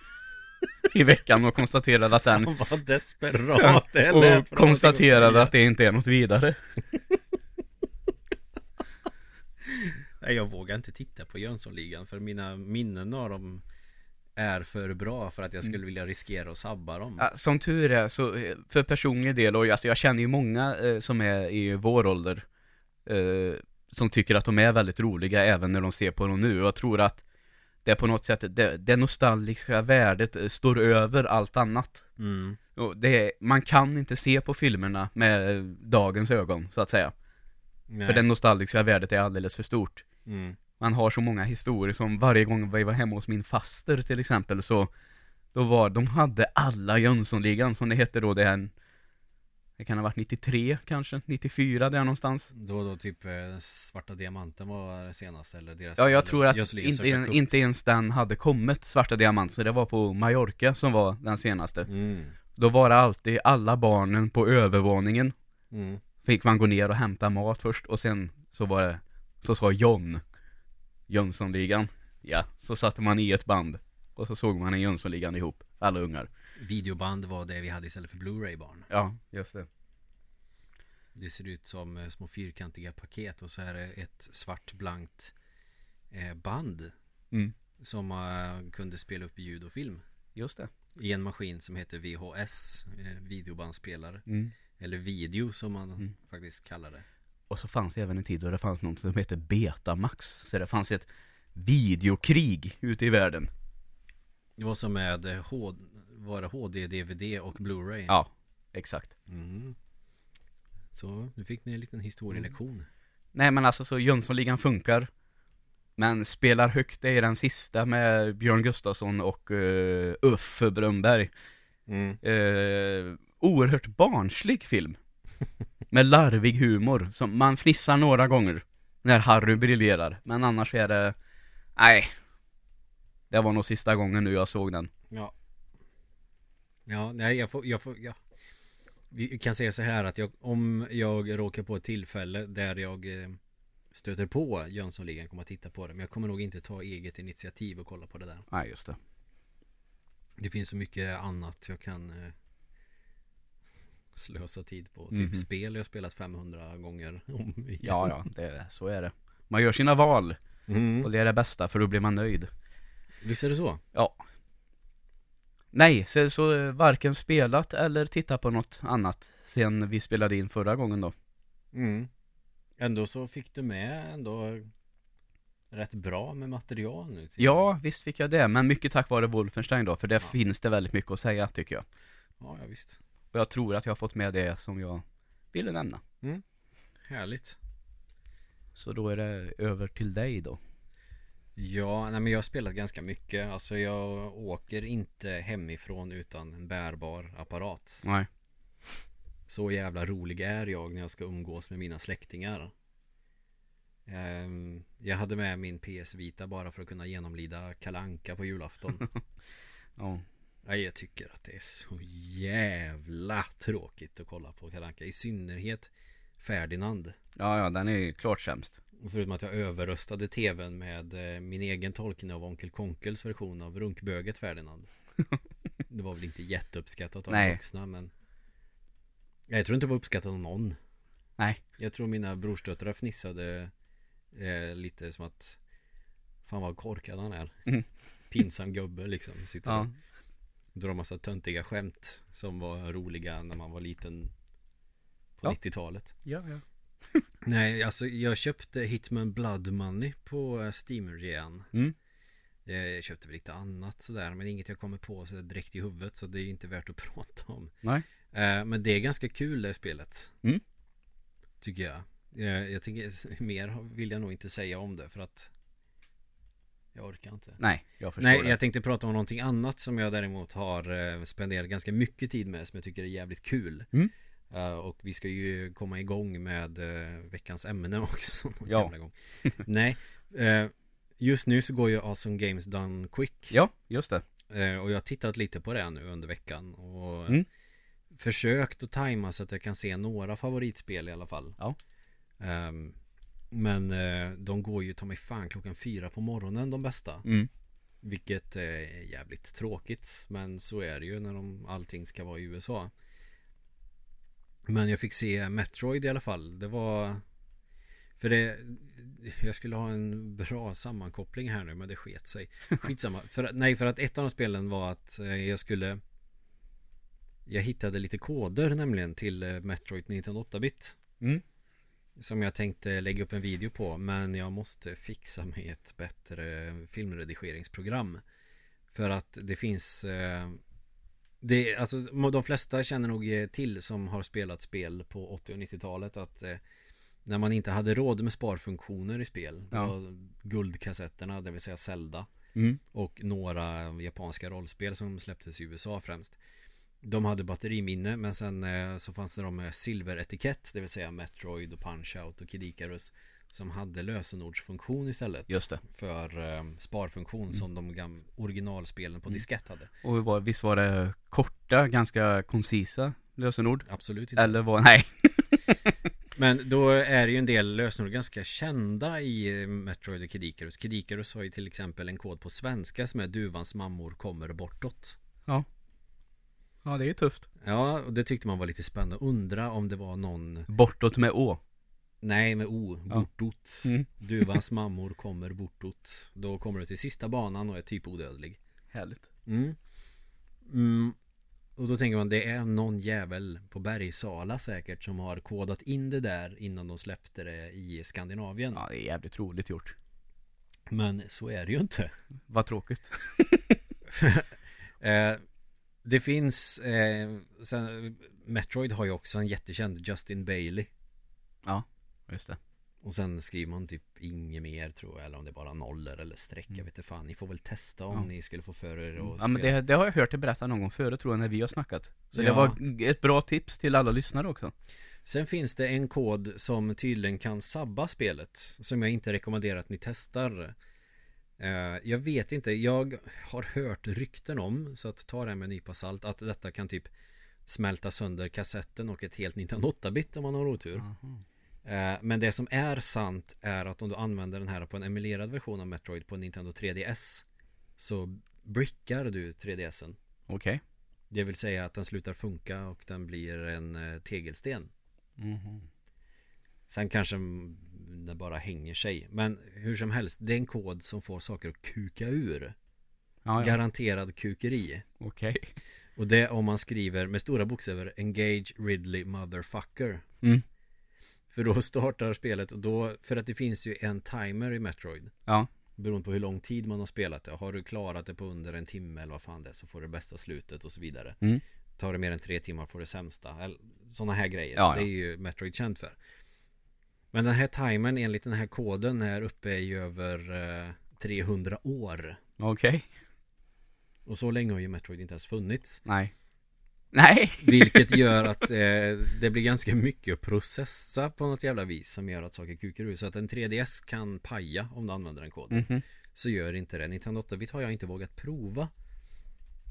i veckan och konstaterade att den Fan vad desperat det och konstaterade att det inte är något vidare. Nej jag vågar inte titta på Jönssonligan för mina minnen av dem är för bra för att jag skulle vilja riskera att sabba dem. Ja, som tur är, så eh, för personlig del, och alltså jag känner ju många eh, som är i vår ålder eh, Som tycker att de är väldigt roliga även när de ser på dem nu, och jag tror att Det på något sätt, det, det nostalgiska värdet eh, står över allt annat Mm. och det Man kan inte se på filmerna med eh, dagens ögon, så att säga Nej. För det nostalgiska värdet är alldeles för stort Mm. Man har så många historier som varje gång vi var hemma hos min faster till exempel så Då var, de hade alla Jönssonligan som det hette då, det är en Det kan ha varit 93 kanske, 94 där någonstans Då då typ eh, Svarta Diamanten var det senaste eller deras Ja jag tror att inte, kupp. inte ens den hade kommit, Svarta Diamant, så det var på Mallorca som var den senaste mm. Då var det alltid alla barnen på övervåningen Mm. Fick man gå ner och hämta mat först och sen så var det Så sa John Jönssonligan. Ja, så satte man i ett band Och så såg man en Jönssonligan ihop, alla ungar. Videoband var det vi hade istället för Blu-ray-barn Ja, just det. Det ser ut som eh, små fyrkantiga paket och så är det ett svart blankt eh, band Mm. Som kunde spela upp ljud och film. Just det. I en maskin som heter VHS eh, Videobandspelare. Mm. Eller video som man Mm. faktiskt kallar det. Och så fanns det även en tid då det fanns något som hette Betamax. Så det fanns ett videokrig ute i världen. Det var som med eh, H- var det HD, DVD och Blu-ray? Ja, exakt. Mm. Så nu fick ni en liten historielektion. Nej men alltså så Jönssonligan funkar Men spelar högt det är den sista med Björn Gustafsson och uh, Uffe Brunnberg mm. eh, Oerhört barnslig film. Med larvig humor, som man fnissar några gånger När Harry briljerar, men annars är det Nej. Det var nog sista gången nu jag såg den. Ja. Ja, nej jag får, jag får, ja. Vi kan säga så här att jag, om jag råkar på ett tillfälle där jag eh, stöter på Jönssonligan kommer att titta på det. Men jag kommer nog inte ta eget initiativ och kolla på det där. Nej just det. Det finns så mycket annat jag kan eh, slösa tid på Typ Mhm. spel jag spelat 500 gånger om igen. Ja ja, det, så är det Man gör sina val, Mm. och det är det bästa för då blir man nöjd Visst är det så? Ja Nej, så, så varken spelat eller tittat på något annat sen vi spelade in förra gången då Mm. Ändå så fick du med ändå rätt bra med material nu Ja, visst fick jag det, men mycket tack vare Wolfenstein då, för det Ja. finns det väldigt mycket att säga tycker jag Ja, ja visst Och jag tror att jag har fått med det som jag ville nämna. Härligt. Så då är det över till dig då. Ja, nej men jag har spelat ganska mycket. Alltså jag åker inte hemifrån utan en bärbar apparat. Nej. Så jävla rolig är jag när jag ska umgås med mina släktingar. Ehm, Jag hade med min PS Vita bara för att kunna genomlida Kalanka på julafton. Ja, Ja, jag tycker att det är så jävla tråkigt att kolla på Kalanka I synnerhet Ferdinand Ja, ja, den är klart sämst. Förutom att jag överröstade tvn med eh, min egen tolkning av Onkel Konkels version av runkböget Ferdinand Det var väl inte jätteuppskattat av Nej. vuxna men Jag tror inte det var uppskattat av någon Nej. Jag tror mina brorsdöttrar fnissade eh, lite som att Fan vad korkad han är Mm. Pinsam gubbe liksom Sitter Ja. Drar massa töntiga skämt Som var roliga när man var liten På Ja. 90-talet Ja, ja. Nej, alltså jag köpte Hitman Blood Money på eh, Steam igen Mm. Jag köpte väl lite annat sådär Men inget jag kommer på så direkt i huvudet Så det är inte värt att prata om Nej. Eh, Men det är ganska kul det spelet Mm. Tycker jag jag, jag tänker, mer vill jag nog inte säga om det för att Jag orkar inte Nej, jag förstår Nej, det. jag tänkte prata om någonting annat som jag däremot har eh, spenderat ganska mycket tid med som jag tycker är jävligt kul Mm. Eh, Och vi ska ju komma igång med eh, veckans ämne också Ja. gång. Nej, eh, just nu så går ju Awesome Games Done Quick Ja, just det. Och jag har tittat lite på det nu under veckan och Mm. Försökt att tajma så att jag kan se några favoritspel i alla fall Ja. Ehm, Men eh, de går ju ta mig fan klockan fyra på morgonen de bästa. Mm. Vilket är jävligt tråkigt. Men så är det ju när de, allting ska vara i USA. Men jag fick se Metroid i alla fall. Det var För det Jag skulle ha en bra sammankoppling här nu men det sket sig. Skitsamma. För, Nej för att ett av de spelen var att eh, jag skulle Jag hittade lite koder nämligen till eh, Metroid 1908-bit Mm. Som jag tänkte lägga upp en video på Men jag måste fixa mig ett bättre filmredigeringsprogram För att det finns eh, det, alltså, de flesta känner nog eh, till som har spelat spel på 80 och 90-talet att eh, när man inte hade råd med sparfunktioner i spel Ja. guldkassetterna, det vill säga Zelda Mm. och några japanska rollspel som släpptes i USA främst De hade batteriminne men sen eh, så fanns det de med silveretikett Det vill säga Metroid och Punch-Out och Kid Icarus Som hade lösenordsfunktion istället Just det. För eh, sparfunktion som de gam- originalspelen på Mm. diskett hade Och var, visst var det korta, ganska koncisa lösenord? Absolut inte Eller var, nej. Men då är ju en del lösenord ganska kända i eh, Metroid och Kid Icarus Kid Icarus har ju till exempel en kod på svenska som är Duvans mammor kommer bortåt Ja, det är ju tufft. Ja, och det tyckte man var lite spännande Undra om det var någon Bortåt med å. Nej, med O, Ja. bortåt Mm. Duvans mammor kommer bortåt Då kommer du till sista banan och är typ odödlig Härligt. mm. Mm. Och då tänker man det är någon jävel på Bergsala säkert som har kodat in det där innan de släppte det i Skandinavien Ja, det är jävligt roligt gjort. Men så är det ju inte Vad tråkigt. eh, Det finns eh, sen, Metroid har ju också en jättekänd Justin Bailey Just det. Och sen skriver man typ inget mer tror jag Eller om det är bara nollor eller streck Jag Mm. vet inte fan Ni får väl testa om Ja. ni skulle få för er att Ja men det, det har jag hört dig berätta någon gång förut tror jag när vi har snackat. Så det Ja. var ett bra tips till alla lyssnare också. Sen finns det en kod som tydligen kan sabba spelet Som jag inte rekommenderar att ni testar Jag vet inte, jag har hört rykten om Så att ta det här med en nypa salt Att detta kan typ smälta sönder kassetten och ett helt Nintendo 8-bit om man har otur Eh, Men det som är sant är att om du använder den här på en emulerad version av Metroid på Nintendo 3DS Så brickar du 3DSen Okej. Det vill säga att den slutar funka och den blir en eh, tegelsten Mhm. Sen kanske det bara hänger sig Men hur som helst, det är en kod som får saker att kuka ur Ja, ja. Garanterad kukeri Okej. Och det om man skriver med stora bokstäver Engage Ridley Motherfucker Mm. För då startar spelet och då För att det finns ju en timer i Metroid Ja. Beroende på hur lång tid man har spelat det Har du klarat det på under en timme eller vad fan det är Så får du det bästa slutet och så vidare Mm. Tar det mer än tre timmar får du det sämsta Sådana här grejer Ja, Det ja. är ju Metroid känt för Men den här timern enligt den här koden är uppe i över eh, 300 år Okej. Och så länge har ju Metroid inte ens funnits Nej. Nej. Vilket gör att eh, det blir ganska mycket att processa på något jävla vis Som gör att saker kukar ur Så att en 3DS kan paja om du använder den koden Mhm. Så gör inte det Nintendo 8-bit har jag inte vågat prova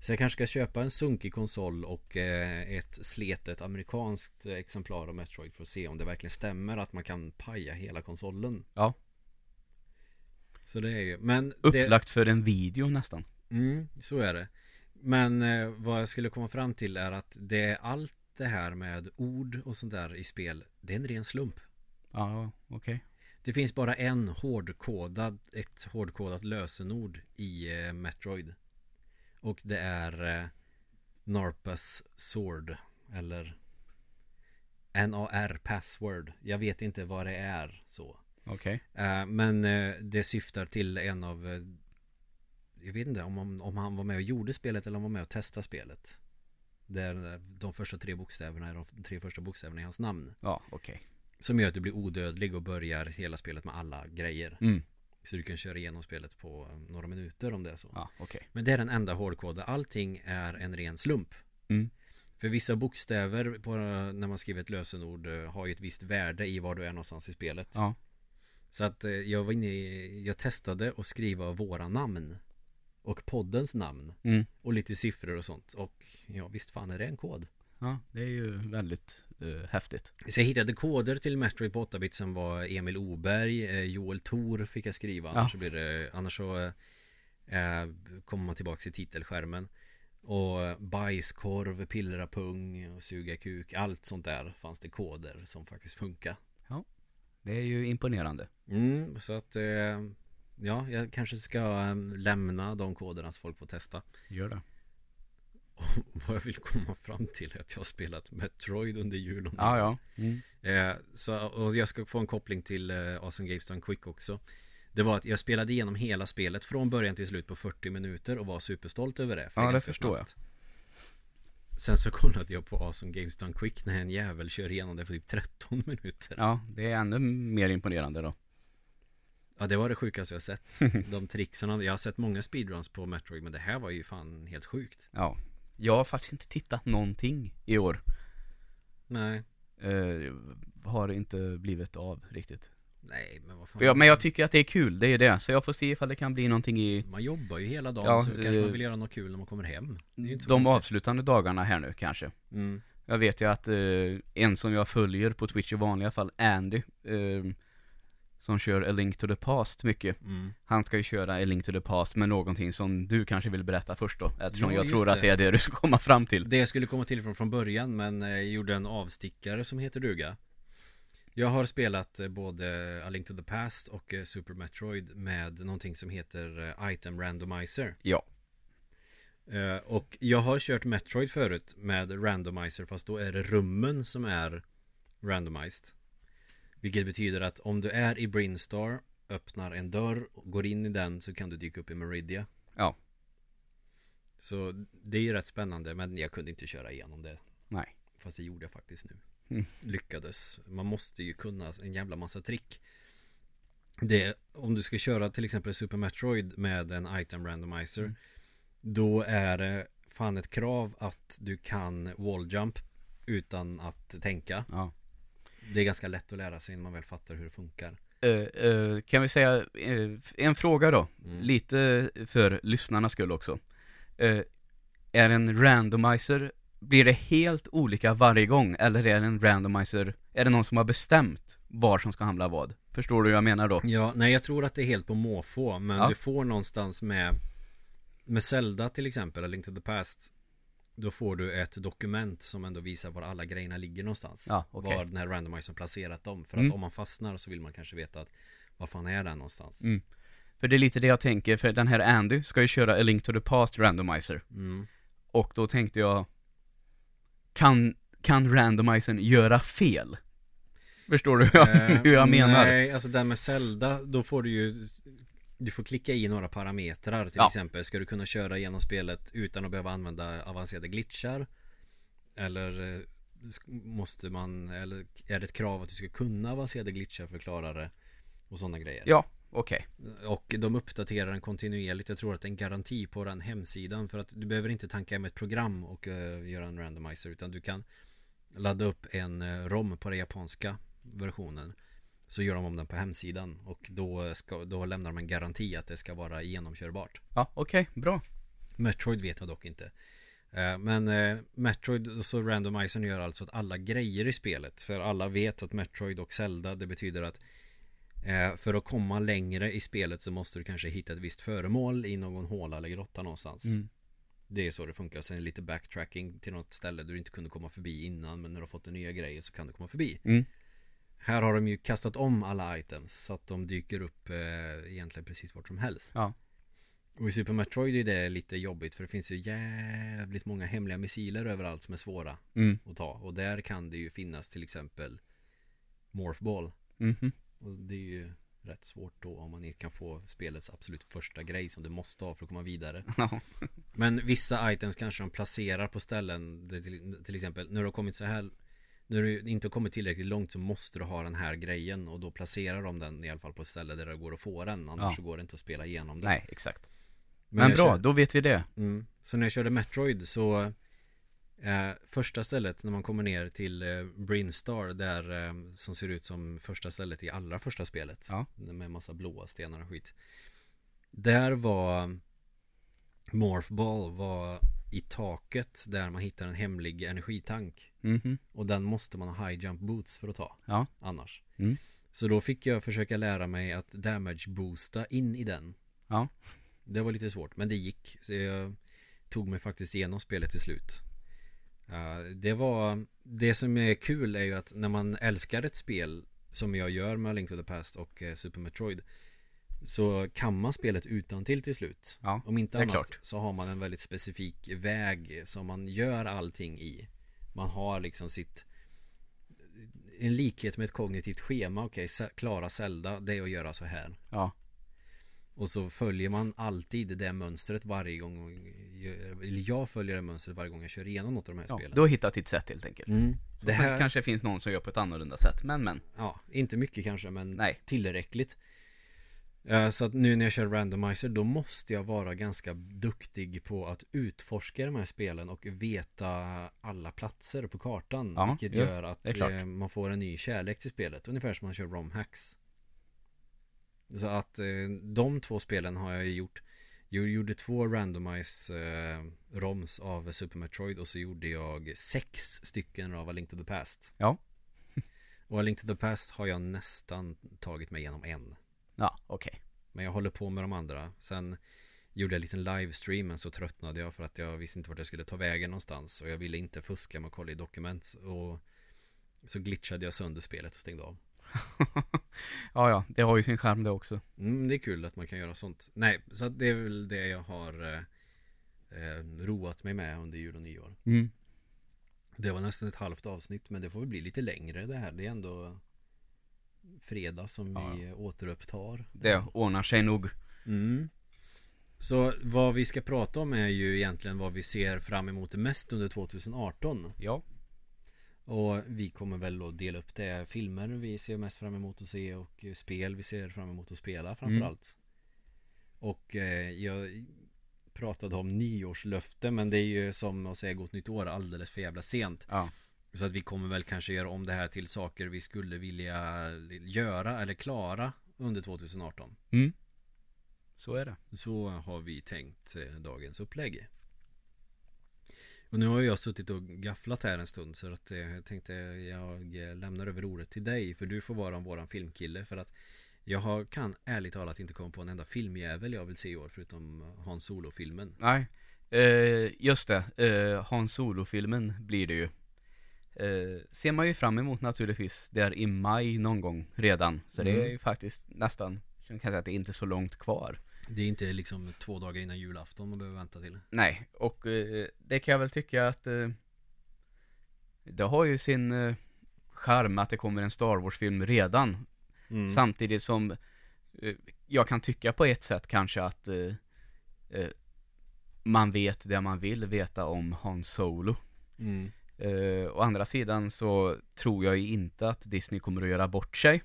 Så jag kanske ska köpa en sunkig konsol och eh, ett sletet amerikanskt exemplar av Metroid för att se om det verkligen stämmer att man kan paja hela konsolen. Ja. Så det är ju, men det, Upplagt för en video nästan. mm, så är det. Men eh, vad jag skulle komma fram till är att det är allt det här med ord och sånt där i spel, det är en ren slump. Ja, okej. Det finns bara en hårdkodad, ett hårdkodat lösenord i eh, Metroid. Och det är eh, Narpas Sword. Eller NAR Password. Jag vet inte vad det är så. Okej. Eh, men eh, det syftar till en av eh, Jag vet inte om, om, om han var med och gjorde spelet eller om han var med och testade spelet. Där eh, de första tre bokstäverna är de tre första bokstäverna i hans namn. Ja, okej. Som gör att du blir odödlig och börjar hela spelet med alla grejer. Mm. Så du kan köra igenom spelet på några minuter om det är så. Ja, okej. Men det är den enda hårdkoden. Allting är en ren slump. Mm. För vissa bokstäver på, när man skriver ett lösenord eh, har ju ett visst värde i var du är någonstans i spelet. Ja. Så att eh, jag var inne i, jag testade att skriva våra namn. Och poddens namn. Mm. Och lite siffror och sånt. Och ja, visst fan är det en kod. Ja, det är ju väldigt eh, häftigt. Så jag hittade koder till Metroid på 8-bit som var Emil Oberg, eh, Joel Tor fick jag skriva. Annars så blir det, annars så eh, kommer man tillbaka i titelskärmen. Och bajskorv, pillra pung, och suga kuk, allt sånt där fanns det koder som faktiskt funkar. Det är ju imponerande. Mm, så att eh, ja, jag kanske ska eh, lämna de koderna så folk får testa. Gör det. Vad jag vill komma fram till är att jag har spelat Metroid under jul och Ja, ja. Mm. Eh, så, och jag ska få en koppling till eh, Awesome Games Done Quick också Det var att jag spelade igenom hela spelet från början till slut på 40 minuter och var superstolt över det för Ja, det förstår jag. Sen så kollade jag på Awesome Games Done Quick när en jävel kör igenom det på typ 13 minuter Ja, det är ännu mer imponerande då. Ja det var det sjukaste jag sett De tricksen, jag har sett många speedruns på Metroid men det här var ju fan helt sjukt Ja. Jag har faktiskt inte tittat någonting i år. Nej Eh, har inte blivit av riktigt. Nej men vad fan jag, men jag tycker att det är kul, det är det. Så jag får se ifall det kan bli någonting i Man jobbar ju hela dagen Ja, så kanske eh, man vill göra något kul när man kommer hem de konstigt. avslutande dagarna här nu kanske. mm. Jag vet ju att eh, en som jag följer på Twitch i vanliga fall, Andy, eh, som kör A Link to the Past mycket. Mm. Han ska ju köra A Link to the Past med någonting som du kanske vill berätta först då. Eftersom Ja, jag tror att det. det är det du ska komma fram till. Det jag skulle komma till från, från början men eh, jag gjorde en avstickare som heter duga Jag har spelat eh, både A Link to the Past och eh, Super Metroid med någonting som heter eh, Item Randomizer Ja. Eh, Och jag har kört Metroid förut med Randomizer fast då är det rummen som är randomized Vilket betyder att om du är i Brinstar Öppnar en dörr och går in i den så kan du dyka upp i Meridia Ja. Så det är ju rätt spännande men jag kunde inte köra igenom det Nej. Fast det gjorde jag faktiskt nu Mm. Lyckades Man måste ju kunna en jävla massa trick det, Om du ska köra till exempel Super Metroid med en item randomizer Mm. Då är det fan ett krav att du kan walljump Utan att tänka Ja. Det är ganska lätt att lära sig när man väl fattar hur det funkar Eh, eh, kan vi säga, eh, en fråga då. Mm. Lite för lyssnarnas skull också. Är en randomizer, blir det helt olika varje gång? Eller är det en randomizer, är det någon som har bestämt var som ska hamna vad? Förstår du vad jag menar då? Ja, nej jag tror att det är helt på måfå Men Ja. du får någonstans med Med Zelda till exempel, A Link to the Past Då får du ett dokument som ändå visar var alla grejerna ligger någonstans Ja, okej. Var den här randomizern placerat dem För Mm. att om man fastnar så vill man kanske veta att Var fan är den någonstans? Mm. För det är lite det jag tänker, för den här Andy ska ju köra A Link to the Past randomizer. Mm. Och då tänkte jag, kan, kan randomizern göra fel? Förstår du hur jag, Eh, hur jag menar? Nej, alltså den med Zelda Då får du ju Du får klicka i några parametrar Till Ja. exempel Ska du kunna köra igenom spelet Utan att behöva använda avancerade glitchar? Eller eh, Måste man Eller är det ett krav att du ska kunna avancerade glitchar för att klara det? Och sådana grejer. Ja, okej. Och de uppdaterar den kontinuerligt. Jag tror att det är en garanti på den hemsidan För att du behöver inte tanka hem ett program och eh, göra en randomizer Utan du kan Ladda upp en eh, ROM på den japanska versionen Så gör de om den på hemsidan Och då, ska, då lämnar de en garanti att det ska vara genomkörbart Ja, okej, bra. Metroid vet jag dock inte. Eh, Men eh, Metroid, så randomizern gör alltså att alla grejer i spelet För alla vet att Metroid och Zelda Det betyder att eh, För att komma längre i spelet så måste du kanske hitta ett visst föremål I någon håla eller grotta någonstans Mm. Det är så det funkar Sen lite backtracking till något ställe du inte kunde komma förbi innan Men när du har fått en nya grejer så kan du komma förbi Mm. Här har de ju kastat om alla items Så att de dyker upp eh, egentligen precis vart som helst Ja. och i Super Metroid är det lite jobbigt för det finns ju jävligt många hemliga missiler överallt som är svåra Mm. att ta. Och där kan det ju finnas till exempel Morph Ball. Mhm. Och det är ju rätt svårt då om man inte kan få spelets absolut första grej som du måste ha för att komma vidare. Ja. Men vissa items kanske de placerar på ställen till, till exempel du har kommit så här när du inte har kommit tillräckligt långt så måste du ha den här grejen och då placerar de den i alla fall på ett ställe där det går att få den annars Ja. så går det inte att spela igenom den. Nej, exakt. Men, jag bra, kör- då vet vi det. Mm. Så när jag körde Metroid så eh, Första stället när man kommer ner till eh, Brinstar där eh, Som ser ut som första stället i allra första spelet Ja. Med massa blåa stenar och skit Där var Morph Ball var i taket där man hittar en hemlig energitank Mhm. Och den måste man ha high jump boots för att ta Ja. Annars Mm. Så då fick jag försöka lära mig att damage boosta in i den Ja. Det var lite svårt men det gick Så jag tog mig faktiskt igenom spelet till slut Eh, Det var Det som är kul är ju att när man älskar ett spel Som jag gör med Link to the Past och eh, Super Metroid Så kan man spelet utan till till slut Ja, Om inte annat klart. så har man en väldigt specifik väg som man gör allting i Man har liksom sitt En likhet med ett kognitivt schema Okej, okay, klara Zelda Det är att göra så här Ja. och så följer man alltid det mönstret varje gång Eller jag följer det mönstret varje gång jag kör igenom något av de här ja. spelen Du har hittat ditt sätt helt enkelt. mm. Det här, kanske finns någon som gör på ett annorlunda sätt, men men. ja, inte mycket kanske men Nej. tillräckligt Så att nu när jag kör randomizer då måste jag vara ganska duktig på att utforska de här spelen och veta alla platser på kartan Ja, Vilket ja, gör att eh, man får en ny kärlek till spelet Ungefär som man kör romhacks Så att eh, de två spelen har jag gjort. Jag gjorde två randomize eh, roms av Super Metroid och så gjorde jag sex stycken av A Link to the Past. Ja. Och A Link to the Past har jag nästan tagit mig igenom en Ja, okej. Men jag håller på med de andra. Sen gjorde jag en liten livestream men så tröttnade jag för att jag visste inte vart jag skulle ta vägen någonstans Och jag ville inte fuska med att kolla i dokument. Och så glitchade jag sönder spelet och stängde av. Ja, ja, det har ju sin charm det också. mm, Det är kul att man kan göra sånt. Nej, så det är väl det jag har eh, eh, roat mig med under jul och nyår. Mm. Det var nästan ett halvt avsnitt men det får väl bli lite längre det här. Det är ändå fredag som Ja. vi återupptar Det ordnar sig nog. Mm. Så vad vi ska prata om är ju egentligen vad vi ser fram emot mest under 2018 Ja. Och vi kommer väl att dela upp det Filmer vi ser mest fram emot att se och spel vi ser fram emot att spela framförallt Och eh, jag pratade om nyårslöfte men det är ju som att säga gott nytt år alldeles för jävla sent Ja. Så att vi kommer väl kanske göra om det här till saker vi skulle vilja göra eller klara under 2018 Mm. Så är det. Så har vi tänkt eh, dagens upplägg Och nu har jag suttit och gafflat här en stund så att eh, jag tänkte jag eh, lämnar över ordet till dig För du får vara våran filmkille för att Jag har, kan ärligt talat inte komma på en enda filmjävel jag vill se i år förutom Hans Solo-filmen Nej. Eh, just det. Eh, Hans Solo-filmen blir det ju. Eh, ser man ju fram emot naturligtvis. Det är i maj någon gång redan. Så det Mm. är ju faktiskt nästan, jag kan säga att det är inte så långt kvar. Det är inte liksom två dagar innan julafton man behöver vänta till Nej, och eh, det kan jag väl tycka att eh, det har ju sin eh, charm att det kommer en Star Wars-film redan. mm. Samtidigt som eh, jag kan tycka på ett sätt kanske att eh, eh, man vet det man vill veta om Han Solo. Mm. Eh, å andra sidan så tror jag ju inte att Disney kommer att göra bort sig.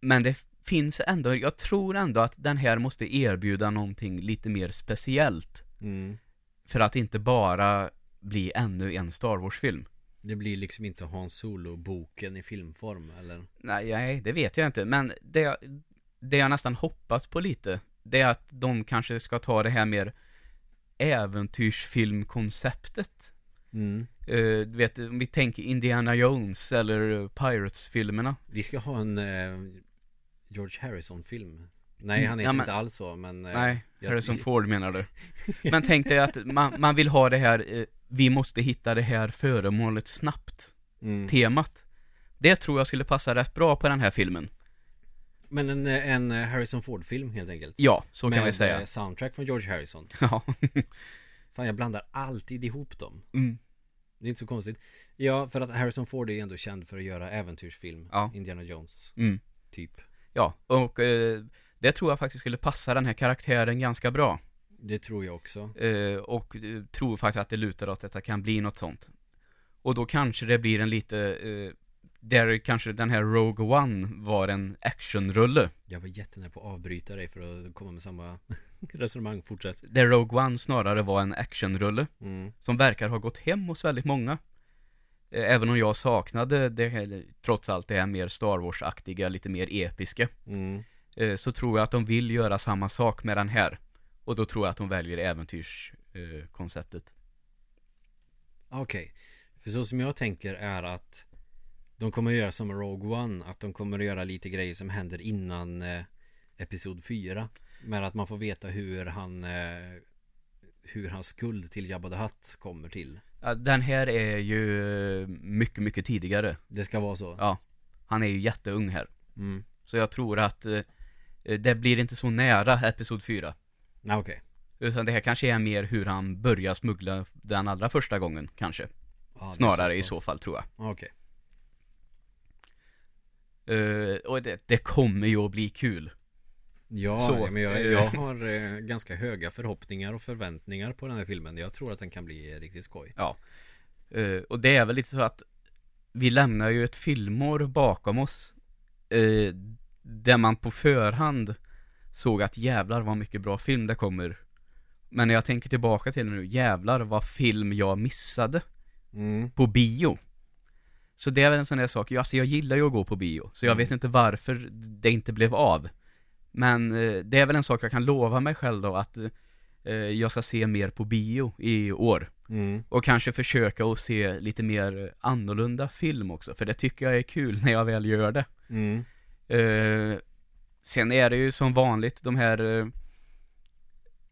Men det finns ändå, jag tror ändå att den här måste erbjuda någonting lite mer speciellt. Mm. För att inte bara bli ännu en Star Wars-film. Det blir liksom inte Hans Solo-boken i filmform eller? Nej, nej, det vet jag inte. Men det, det jag nästan hoppas på lite det är att de kanske ska ta det här mer äventyrsfilmkonceptet. Mm. Eh, du vet, om vi tänker Indiana Jones eller Pirates-filmerna. Vi ska ha en eh, George Harrison-film. Nej, Mm, han är ja, men- inte alls så, men... eh, Nej, jag- Harrison Ford menar du. Men tänk dig att man, man vill ha det här, vi måste hitta det här föremålet snabbt, Mm. temat. Det tror jag skulle passa rätt bra på den här filmen. Men en, en Harrison Ford-film helt enkelt. Ja, så kan Med, vi säga. soundtrack från George Harrison. Ja. Fan, jag blandar alltid ihop dem. Mm. Det är inte så konstigt. Ja, för att Harrison Ford är ju ändå känd för att göra äventyrsfilm. Ja. Indiana Jones, Mm. typ. Ja, och eh, det tror jag faktiskt skulle passa den här karaktären ganska bra. Det tror jag också. Eh, och eh, tror faktiskt att det lutar åt att det kan bli något sånt. Och då kanske det blir en lite, eh, där kanske den här Rogue One var en actionrulle. Jag var jättenära på att avbryta dig för att komma med samma resonemang. Fortsätt. Där Rogue One snarare var en actionrulle. Mm. Som verkar ha gått hem hos väldigt många. Eh, Även om jag saknade det trots allt det här mer Star Wars-aktiga, lite mer episka. Mm. eh, Så tror jag att de vill göra samma sak med den här. Och då tror jag att de väljer äventyrskonceptet. Okej. För så som jag tänker är att de kommer att göra som Rogue One. Att de kommer att göra lite grejer som händer innan eh, Episod 4. Men att man får veta hur han eh, hur hans skuld till Jabba the Hutt kommer till. Ja, den här är ju eh, mycket, mycket tidigare. Det ska vara så. Ja, han är ju jätteung här. Mm. Så jag tror att eh, det blir inte så nära Episod 4. Ah, Okej. Utan det här kanske är mer hur han börjar smuggla den allra första gången, kanske. Är Snarare i pass. så fall, tror jag. Ah, Okej. Eh, och det, det kommer ju att bli kul. Ja, Så, men jag, eh. jag har eh, ganska höga förhoppningar och förväntningar på den här filmen. Jag tror att den kan bli riktigt skoj. Ja. Eh, och det är väl lite så att vi lämnar ju ett filmår bakom oss. eh, där man på förhand såg att jävlar vad mycket bra film det kommer. Men när jag tänker tillbaka till det nu, jävlar vad film jag missade Mm. på bio. Så det är väl en sån där sak, alltså jag gillar ju att gå på bio, så jag Mm. vet inte varför det inte blev av. Men eh, det är väl en sak jag kan lova mig själv då, att eh, jag ska se mer på bio i år. Mm. Och kanske försöka att se lite mer annorlunda film också, för det tycker jag är kul när jag väl gör det. Mm. Eh, sen är det ju som vanligt, de här eh,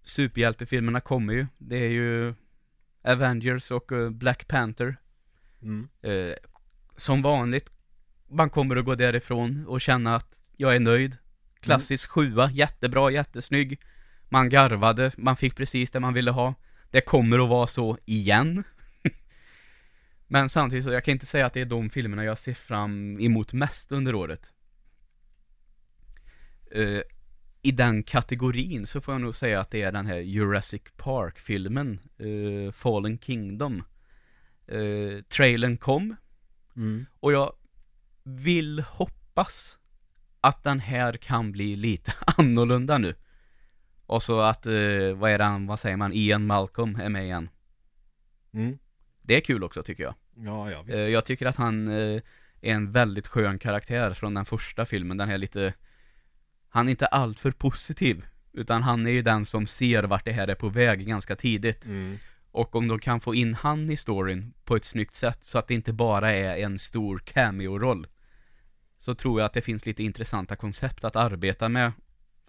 superhjältefilmerna kommer ju. Det är ju Avengers och eh, Black Panther. Mm. Eh, som vanligt, man kommer att gå därifrån och känna att jag är nöjd. Klassisk sjua, jättebra, jättesnygg. Man garvade, man fick precis det man ville ha. Det kommer att vara så igen. Men samtidigt så, jag kan inte säga att det är de filmerna jag ser fram emot mest under året. Eh, I den kategorin så får jag nog säga att det är den här Jurassic Park-filmen, eh, Fallen Kingdom. Eh, trailern kom, Mm. och jag vill hoppas att den här kan bli lite annorlunda nu. Och så att, eh, vad är det han, vad säger man, Ian Malcolm är med igen. Mm. Det är kul också tycker jag. Ja, ja visst. Eh, jag tycker att han eh, är en väldigt skön karaktär från den första filmen, den här lite Han är inte alltför positiv Utan han är ju den som ser vart det här är på väg ganska tidigt Mm. Och om de kan få in han i storyn på ett snyggt sätt så att det inte bara är en stor cameo-roll Så tror jag att det finns lite intressanta koncept att arbeta med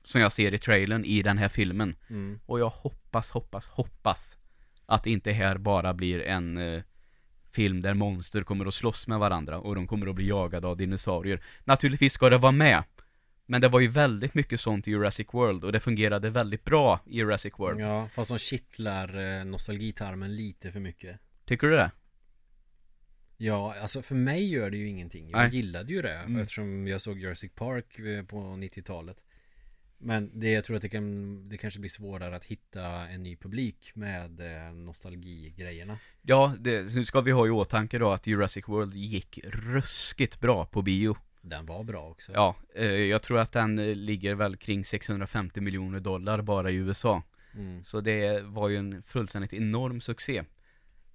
Som jag ser i trailern i den här filmen Mm. Och jag hoppas, hoppas, hoppas Att det inte här bara blir en eh, Film där monster kommer att slåss med varandra och de kommer att bli jagade av dinosaurier Naturligtvis ska det vara med Men det var ju väldigt mycket sånt i Jurassic World och det fungerade väldigt bra i Jurassic World Ja, fast som kittlar eh, nostalgitarmen lite för mycket. Tycker du det? Ja, alltså för mig gör det ju ingenting. Jag Nej. gillade ju det Mm. eftersom jag såg Jurassic Park eh, på 90-talet. Men det, jag tror att det, kan, det kanske blir svårare att hitta en ny publik med eh, nostalgigrejerna. Ja, det, nu ska vi ha i åtanke då att Jurassic World gick ruskigt bra på bio Den var bra också. Ja, eh, jag tror att den ligger väl kring 650 miljoner dollar bara i USA Mm. Så det var ju en fullständigt enorm succé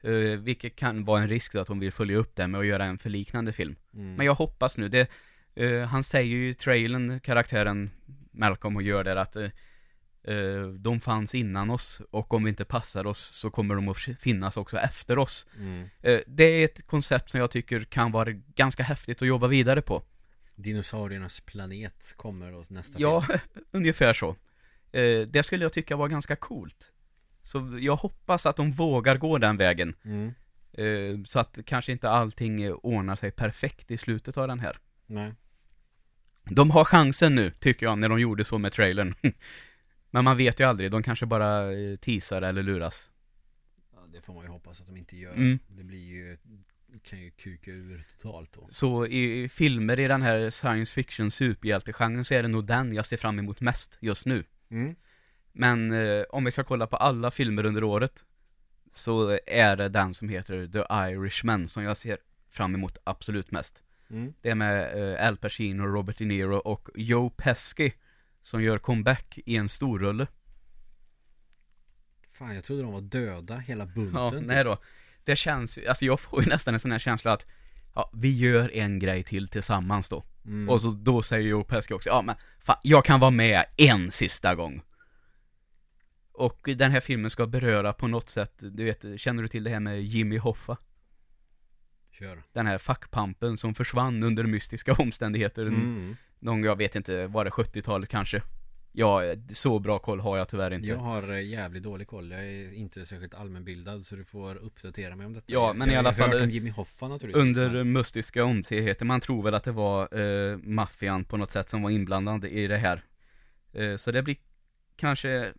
eh, Vilket kan vara en risk då att de vill följa upp det med att göra en förliknande film Mm. Men jag hoppas nu, det, eh, han säger ju i trailern, karaktären Malcolm och gör det att Eh, de fanns innan oss och om vi inte passar oss så kommer de att finnas också efter oss. Mm. Det är ett koncept som jag tycker kan vara ganska häftigt att jobba vidare på. Dinosauriernas planet kommer då nästa Ja, ungefär så. Det skulle jag tycka var ganska coolt. Så jag hoppas att de vågar gå den vägen. Mm. Eh, så att kanske inte allting ordnar sig perfekt i slutet av den här. Nej. De har chansen nu, tycker jag, när de gjorde så med trailern. Men man vet ju aldrig, de kanske bara eh, teasar eller luras. Ja, det får man ju hoppas att de inte gör. Mm. Det blir ju, kan ju kuka ur totalt då. Så i i filmer i den här science fiction superhjältegenren så är det nog den jag ser fram emot mest just nu. Mm. Men eh, om vi ska kolla på alla filmer under året så är det den som heter The Irishman som jag ser fram emot absolut mest. Mm. Det är med eh, Al Pacino, Robert De Niro och Joe Pesci som gör comeback i en storrulle. Fan, jag trodde de var döda hela bunten. Ja, typ. nej då. Det känns, alltså jag får ju nästan en sån här känsla att Ja, vi gör en grej till tillsammans då. Mm. Och så då säger Joe Pesci också, ja men fan, jag kan vara med en sista gång. Och den här filmen ska beröra på något sätt, du vet, känner du till det här med Jimmy Hoffa? Kör. Den här fackpampen som försvann under mystiska omständigheter. Mm. Någon, jag vet inte, var det 70-talet kanske? Ja, så bra koll har jag tyvärr inte. Jag har eh, jävligt dålig koll. Jag är inte särskilt allmänbildad så du får uppdatera mig om detta. Ja, men i jag alla har hört fall, om Jimmy Hoffa naturligtvis. Under mystiska omständigheter, man tror väl att det var eh, maffian på något sätt som var inblandad i det här. Eh, så det blir kanske,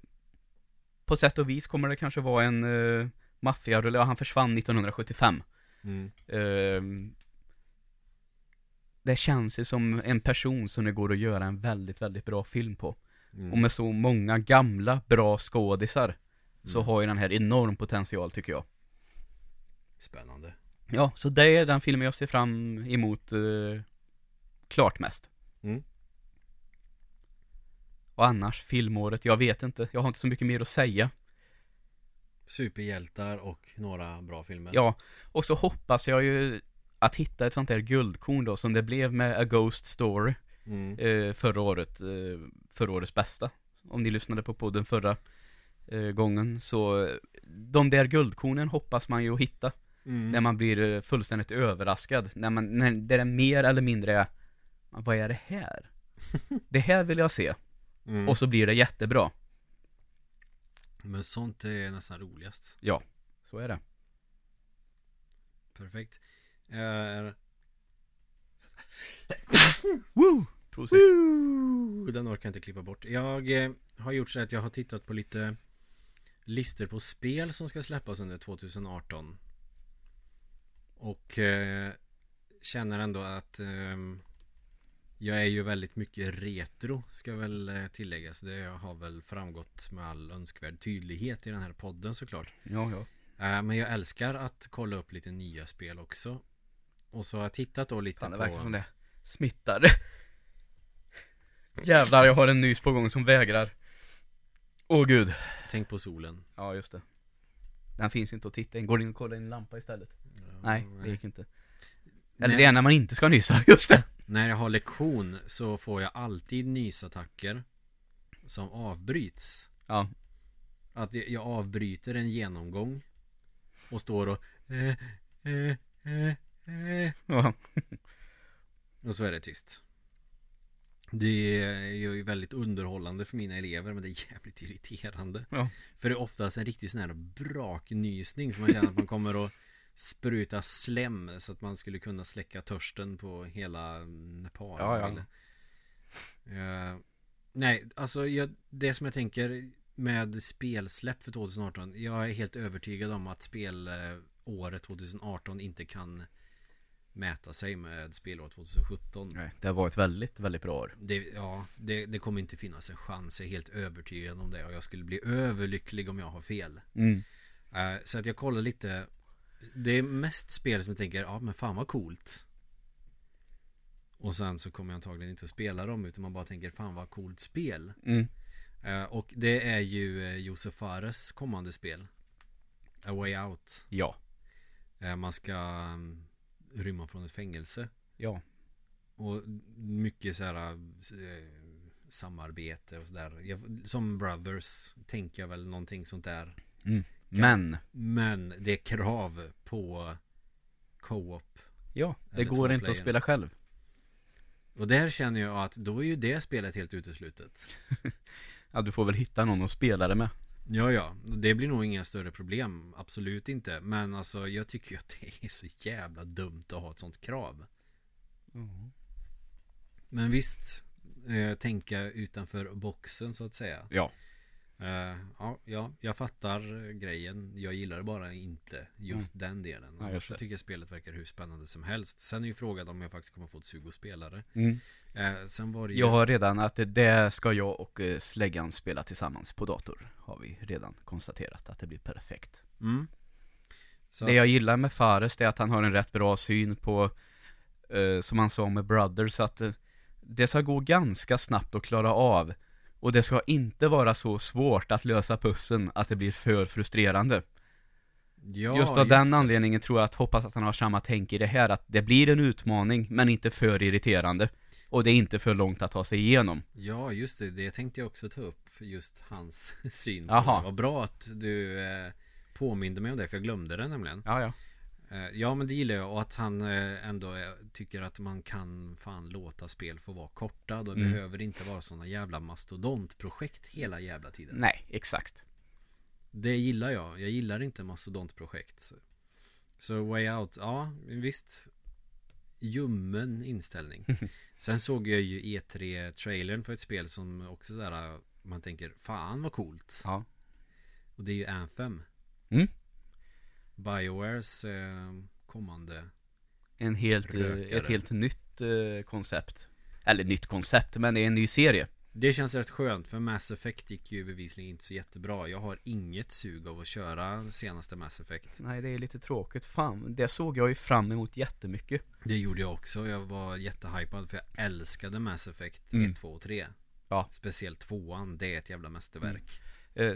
på sätt och vis kommer det kanske vara en eh, maffiarulle, ja han försvann 1975. Mm. Eh, det känns ju som en person som det går att göra en väldigt, väldigt bra film på. Mm. Och med så många gamla, bra skådisar, så Mm. har ju den här enorm potential tycker jag. Spännande. Ja, så det är den filmen jag ser fram emot eh, klart mest. Mm. Och annars, filmåret, jag vet inte. Jag har inte så mycket mer att säga. Superhjältar och några bra filmer. Ja, och så hoppas jag ju att hitta ett sånt där guldkorn då som det blev med A Ghost Story Mm. eh, förra året, eh, förra årets bästa. Om ni lyssnade på podden förra eh, gången så de där guldkornen hoppas man ju att hitta Mm. när man blir eh, fullständigt överraskad. När man, när det är mer eller mindre vad är det här? Det här vill jag se. Mm. Och så blir det jättebra. Men sånt är nästan roligast. Ja, så är det. Perfekt. Eh, Woo! Prosit. Woo! Den orkar jag inte klippa bort. Jag eh, har gjort så att jag har tittat på lite listor på spel som ska släppas under 2018. Och eh, känner ändå att ehm, jag är ju väldigt mycket retro ska väl eh, tilläggas. Det har väl framgått med all önskvärd tydlighet i den här podden såklart. Ja, ja. Eh, men jag älskar att kolla upp lite nya spel också. Och så har jag tittat då lite Fan, det på... verkar som det smittar. Jävlar, jag har en nys på gång som vägrar. Åh gud. Tänk på solen. Ja, just det. Den finns inte att titta in. Går det in och kolla in en lampa istället? Nej, det gick inte. Eller Nej. det är när man inte ska nysa, just det. När jag har lektion så får jag alltid nysattacker som avbryts. Ja, Att jag avbryter en genomgång och står och eh, eh, eh, eh, ja. och så är det tyst. Det är ju väldigt underhållande för mina elever men det är jävligt irriterande. Ja. För det är oftast en riktig sån här braknysning som man känner att man kommer att spruta slem så att man skulle kunna släcka törsten på hela Nepal. Ja, ja. eller- Eh, nej, alltså jag, det som jag tänker med spelsläpp för 2018. Jag är helt övertygad om att spelåret 2018 inte kan mäta sig med spelåret 2017. Nej, det var ett väldigt, väldigt bra år. Det, ja, det, det kommer inte finnas en chans. Jag är helt övertygad om det. Och jag skulle bli överlycklig om jag har fel. Mm. Eh, så att jag kollar lite. Det är mest spel som jag tänker, ja men fan vad coolt. Och sen så kommer jag antagligen inte att spela dem utan man bara tänker, fan vad coolt spel. Mm. Eh, och det är ju eh, Josef Fares kommande spel. A Way Out. Ja. Eh, man ska mm, rymma från ett fängelse. Ja. Och mycket så här samarbete och sådär. Som Brothers tänker jag väl någonting sånt där. Men, Men det är krav på co-op. ja, det Eller går två inte att player. spela själv. Och där känner jag att då är ju det spelet helt uteslutet. Ja, du får väl hitta någon att spela det med. Ja, ja. Det blir nog inga större problem. Absolut inte. Men alltså jag tycker ju att det är så jävla dumt att ha ett sånt krav. Men visst, eh, tänka utanför boxen så att säga. Ja. Eh, ja, ja, jag fattar grejen. Jag gillar bara inte just den delen. Ja, Ja, just jag tycker spelet verkar hur spännande som helst. Sen är ju frågan om jag faktiskt kommer få ett sug att spela det. Mm. Eh, sen var det ju... Jag har redan att det ska jag och eh, släggan spela tillsammans på dator. Har vi redan konstaterat att det blir perfekt. Mm. Så Det jag gillar med Fares är att han har en rätt bra syn på, eh, som han sa med Brothers, att det ska gå ganska snabbt att klara av. Och det ska inte vara så svårt att lösa pussen att det blir för frustrerande. ja, just av den anledningen tror jag att, hoppas att han har samma tänk i det här, att det blir en utmaning, men inte för irriterande. Och det är inte för långt att ta sig igenom. Ja, just det. Det tänkte jag också ta upp. Just hans syn på Jaha. det. Vad bra att du eh, påminde mig om det, för jag glömde det nämligen. Ja, ja. Eh, ja, men det gillar jag. Och att han eh, ändå eh, tycker att man kan fan låta spel få vara korta. Då Mm. behöver inte vara sådana jävla mastodontprojekt hela jävla tiden. Nej, exakt. Det gillar jag. Jag gillar inte mastodontprojekt. Så Way Out, ja visst. Ljummen inställning. Sen såg jag ju E3-trailern för ett spel som också sådär man tänker fan vad coolt. Ja. Och det är ju Anthem. Mm. Biowares eh, kommande. En helt, eh, Rökare. ett helt nytt eh, koncept. Eller nytt koncept, men det är en ny serie. Det känns rätt skönt för Mass Effect gick ju bevisligen inte så jättebra. Jag har inget sug av att köra senaste Mass Effect. Nej, det är lite tråkigt. Fan, det såg jag ju fram emot jättemycket. Det gjorde jag också. Jag var jättehypad för jag älskade Mass Effect Mm. 1, 2 och 3. Ja. Speciellt tvåan, det är ett jävla mästerverk. Eh,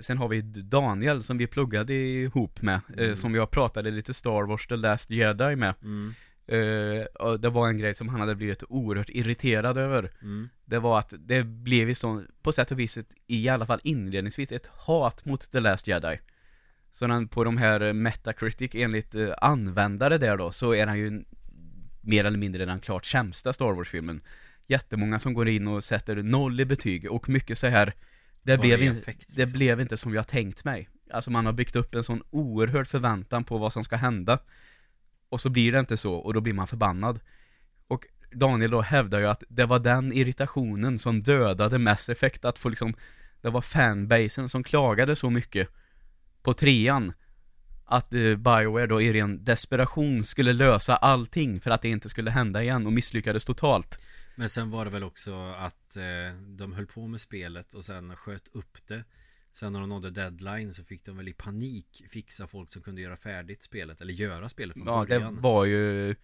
sen har vi Daniel som vi pluggade ihop med, eh, Mm. som jag pratade lite Star Wars The Last Jedi med. Mm. Eh, och det var en grej som han hade blivit oerhört irriterad över. Mm. Det var att det blev ju så, på sätt och vis ett, i alla fall inledningsvis, ett hat mot The Last Jedi. Så han på de här eh, Metacritic enligt eh, användare där då, så är han ju mer eller mindre den klart sämsta Star Wars-filmen. Jättemånga som går in och sätter noll i betyg och mycket så här det blev, in, affekt, det liksom. blev inte som jag tänkt mig. Alltså man har byggt upp en sån oerhörd förväntan på vad som ska hända. Och så blir det inte så, och då blir man förbannad. Och Daniel då hävdar ju att det var den irritationen som dödade Mass Effect, att få liksom Det var fanbasen som klagade så mycket på trean Att eh, Bioware då i ren desperation skulle lösa allting för att det inte skulle hända igen och misslyckades totalt Men sen var det väl också att eh, de höll på med spelet och sen sköt upp det. Sen när de nådde deadline så fick de väl i panik fixa folk som kunde göra färdigt spelet eller göra spelet från Ja, det början. var ju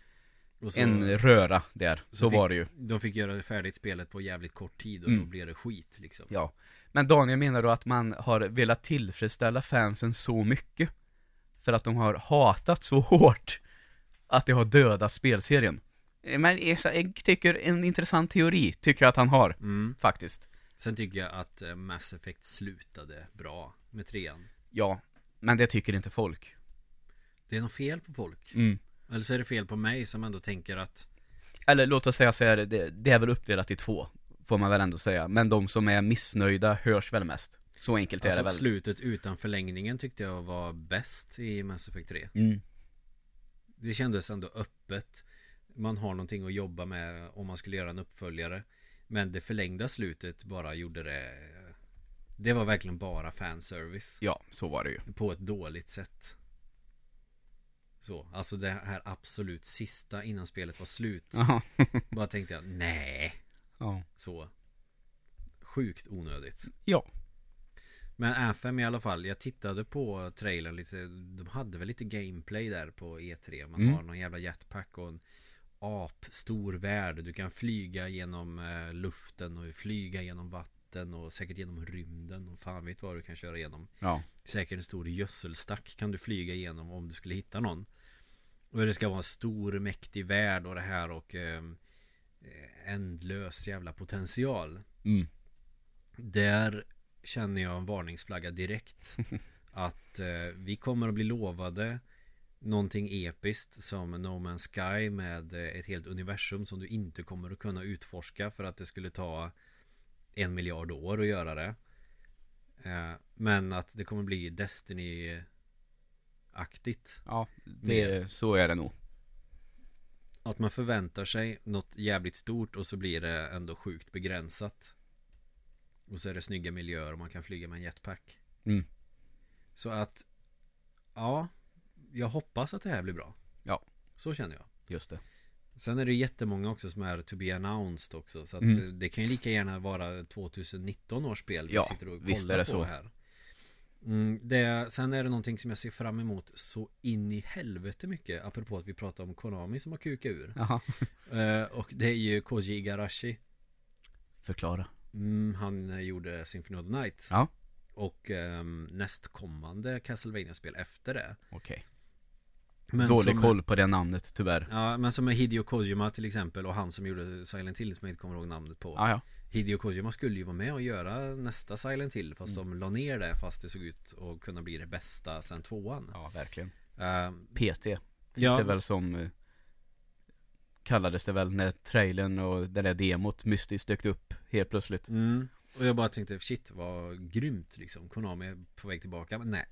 så, en röra där, så fick- var det ju De fick göra färdigt spelet på jävligt kort tid och Mm. då blev det skit liksom. Ja, men Daniel menar då att man har velat tillfredsställa fansen så mycket För att de har hatat så hårt Att det har dödat spelserien Men jag tycker en intressant teori, tycker jag att han har, Mm. faktiskt Sen tycker jag att eh, Mass Effect slutade bra med trean. Ja, men det tycker inte folk Det är något fel på folk. mm. Eller så är det fel på mig som ändå tänker att Eller låt oss säga så här, det, det är väl uppdelat i två Får man väl ändå säga, men de som är missnöjda hörs väl mest Så enkelt är alltså, det väl slutet utan förlängningen tyckte jag var bäst i Mass Effect 3. mm. Det kändes ändå öppet. Man har någonting att jobba med om man skulle göra en uppföljare. Men det förlängda slutet bara gjorde det Det var verkligen bara fanservice. Ja, så var det ju. På ett dåligt sätt. Så, alltså det här absolut sista innan spelet var slut. Bara tänkte jag, nej. Ja. Så. Sjukt onödigt. Ja, Men Anthem i alla fall, jag tittade på trailern lite. De hade väl lite gameplay där på E3 Man Mm. har någon jävla jetpack och en ap stor värld. Du kan flyga genom eh, luften och flyga genom vatten och säkert genom rymden. Och fan vet vad du kan köra igenom ja, Säkert en stor gödselstack kan du flyga igenom om du skulle hitta någon. Och det ska vara en stor mäktig värld och det här och eh, ändlös jävla potential. Mm. Där känner jag en varningsflagga direkt. Att eh, vi kommer att bli lovade någonting episkt som No Man's Sky med eh, ett helt universum som du inte kommer att kunna utforska för att det skulle ta en miljard år att göra det. Eh, men att det kommer bli Destiny-aktigt. Ja, det, så är det nog. Att man förväntar sig något jävligt stort och så blir det ändå sjukt begränsat. Och så är det snygga miljöer och man kan flyga med en jetpack. Mm. Så att Ja Jag hoppas att det här blir bra. Ja. Så känner jag. Just det. Sen är det jättemånga också som är to be announced också Så att Mm. det kan ju lika gärna vara 2019 års spel Ja, vi sitter och kollar är det på så. här mm, det, Sen är det någonting som jag ser fram emot så in i helvete mycket Apropå att vi pratar om Konami som har kukat ur. Eh, Och det är ju Koji Igarashi Förklara. mm, Han eh, gjorde Symphony of the Night Ja. Och um, nästkommande castlevania spel efter det Okej. Men Dålig som, koll på det namnet tyvärr. Ja men som med Hideo Kojima till exempel Och han som gjorde Silent Hill som jag inte kommer ihåg namnet på Ja, ja. Hideo Kojima skulle ju vara med och göra nästa Silent Hill Fast Mm. de la ner det fast det såg ut att kunna bli det bästa sen tvåan Ja, verkligen. Ehm, PT. Ja. Ja. Det väl som eh, Kallades det väl när trailern och det där demot mystiskt dök upp helt plötsligt. mm, Och jag bara tänkte shit vad grymt liksom Konami är på väg tillbaka Men Nej.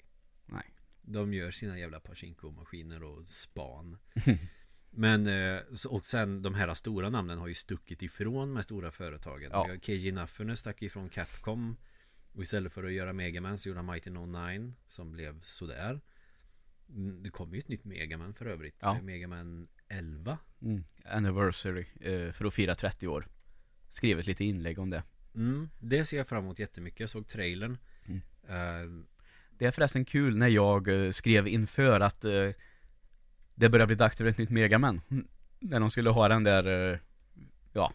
De gör sina jävla Pachinko-maskiner och span Men eh, och sen de här stora namnen har ju stuckit ifrån med stora företagen Ja. Keiji Inafune stack ifrån Capcom Och istället för att göra Megaman så gjorde han Mighty No 9 Som blev sådär Mm, Det kom ju ett nytt Megaman för övrigt Ja. Megaman 11 Mm. Anniversary eh, för att fira 30 år. Skrivit lite inlägg om det. mm, Det ser jag fram emot jättemycket Jag såg trailern Mm. Det är förresten kul när jag eh, skrev inför att eh, det börjar bli dags för ett nytt Megaman. Mm. När de skulle ha den där, eh, ja,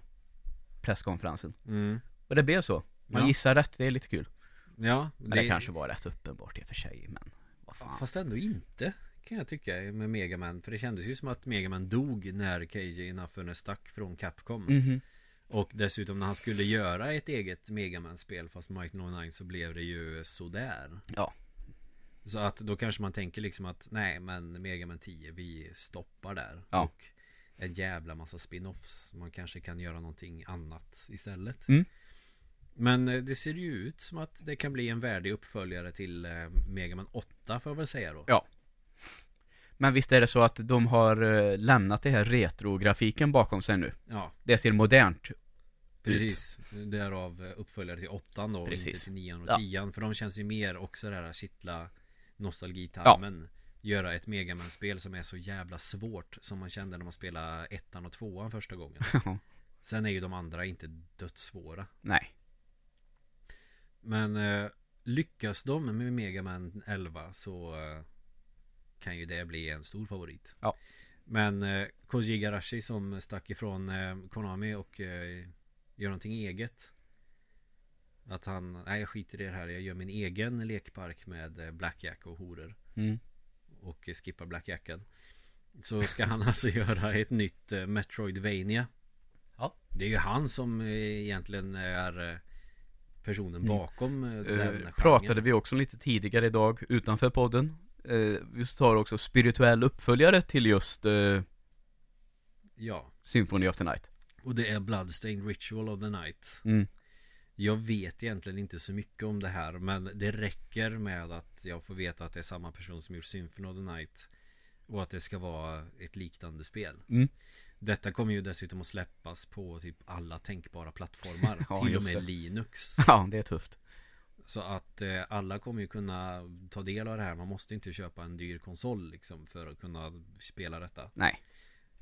presskonferensen. mm, Och det blev så. Man Ja. gissar rätt, det är lite kul. Ja, Men det, kanske var rätt uppenbart i och för sig, men vad fan. Fast ändå inte Kan jag tycka med Megaman För det kändes ju som att Megaman dog när Keiji Inafune stack från Capcom Mhm. Och dessutom när han skulle göra ett eget Megaman-spel Fast Might No 9 så blev det ju sådär Ja. Så att då kanske man tänker liksom att Nej men Megaman 10 vi stoppar där Ja. Och en jävla massa spin-offs Man kanske kan göra någonting annat istället Mm. Men eh, det ser ju ut som att det kan bli en värdig uppföljare till eh, Megaman 8 får jag väl säga då Ja. Men visst är det så att de har eh, lämnat det här retrografiken bakom sig nu? Ja, Det ser modernt precis Därav uppföljare till 8 då Precis. inte till 9 och Ja. 10 För de känns ju mer också det här kittla nostalgitarmen Göra ett Megaman-spel som är så jävla svårt Som man kände när man spelade ettan och tvåan första gången Ja. Sen är ju de andra inte dödssvåra Nej. Men eh, lyckas de med Megaman 11 så eh, kan ju det bli en stor favorit. Ja. Men eh, Koji Igarashi som stack ifrån eh, Konami och eh, gör någonting eget. Att han, nej jag skiter i det här, jag gör min egen lekpark med eh, Blackjack och horor. Mm. Och eh, skippar Blackjacken. Så ska han alltså göra ett nytt eh, Metroidvania. Ja. Det är ju han som egentligen är personen Mm. bakom eh, den genren. pratade vi också lite tidigare idag utanför podden. Eh, vi tar också spirituell uppföljare till just eh, Ja, Symphony of the Night. och det är Bloodstained Ritual of the Night. Mm. Jag vet egentligen inte så mycket om det här men det räcker med att jag får veta att det är samma person som gjort Symphony of the Night och att det ska vara ett liknande spel. Mm. Detta kommer ju dessutom att släppas på typ alla tänkbara plattformar, Ja, till och med det. Linux. Ja, det är tufft. Så att eh, alla kommer ju kunna ta del av det här. Man måste inte köpa en dyr konsol liksom för att kunna spela detta. Nej.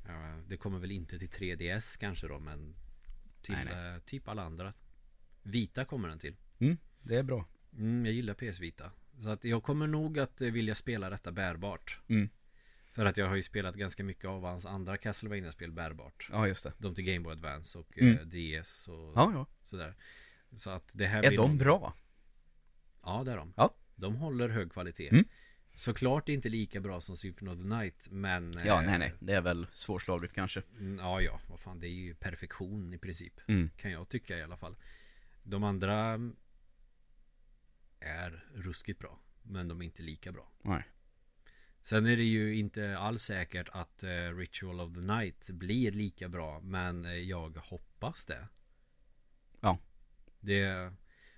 Eh, det kommer väl inte till 3DS kanske då men till Nej, nej. Eh, typ alla andra. Vita kommer den till. Det är bra. Mm, jag gillar PS Vita. Så att jag kommer nog att eh, vilja spela detta bärbart. Mm. För att jag har ju spelat ganska mycket av hans andra castlevania spel bärbart. Ja, just det. De till Game Boy Advance och Mm. eh, DS och Ja, ja. sådär. Så att det här Är de nog- bra? Ja, det är de. Ja. De håller hög kvalitet. Mm. Såklart inte lika bra som Symphony of the Night, men... Ja, eh, nej, nej. Det är väl svårslaget kanske. mm, Ja, ja, vad fan, det är ju perfektion i princip. Mm. Kan jag tycka i alla fall. De andra är ruskigt bra. Men de är inte lika bra. Nej. Sen är det ju inte alls säkert att uh, Ritual of the Night blir lika bra. Men uh, jag hoppas det. Ja. Det...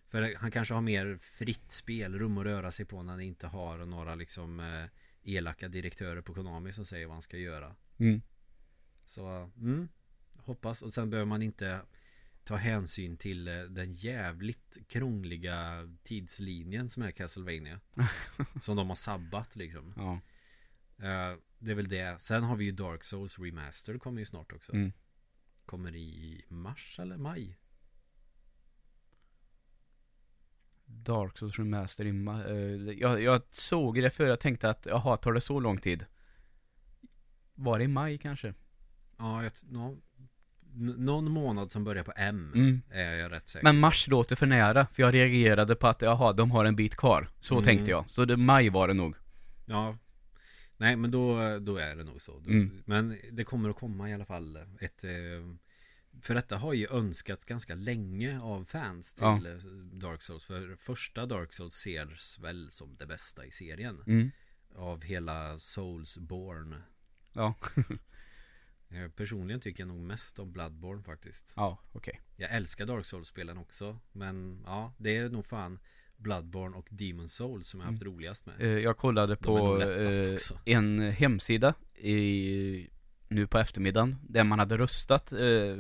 För han kanske har mer fritt spelrum att röra sig på när han inte har några liksom uh, elaka direktörer på Konami som säger vad han ska göra. Mm. Så, mm, hoppas. Och sen behöver man inte ta hänsyn till eh, den jävligt krångliga tidslinjen som är Castlevania. som de har sabbat liksom. Ja. Uh, det är väl det. Sen har vi ju Dark Souls Remastered kommer ju snart också. Mm. Kommer i mars eller maj? Dark Souls Remaster i ma- eh, jag, jag såg det för jag tänkte att, jaha, tar det så lång tid? Var det i maj kanske? Ja, jag, t- nå- n- någon månad som börjar på M Mm. är jag rätt säker Men mars låter för nära, för jag reagerade på att, jaha, de har en bit kvar. Så Mm. tänkte jag. Så det, maj var det nog. Ja Nej men då, då är det nog så Då- Mm. Men det kommer att komma i alla fall ett eh, För detta har ju önskats ganska länge av fans till Ja. eh, Dark Souls För första Dark Souls ses väl som det bästa i serien Mm. Av hela Soulsborne Ja. Eh, Personligen tycker jag nog mest om Bloodborne faktiskt Ja, okej. Jag älskar Dark Souls-spelen också Men ja, det är nog fan Bloodborne och Demon Souls som jag haft roligast med Eh, Jag kollade på eh, en hemsida i, nu på eftermiddagen, där man hade röstat eh,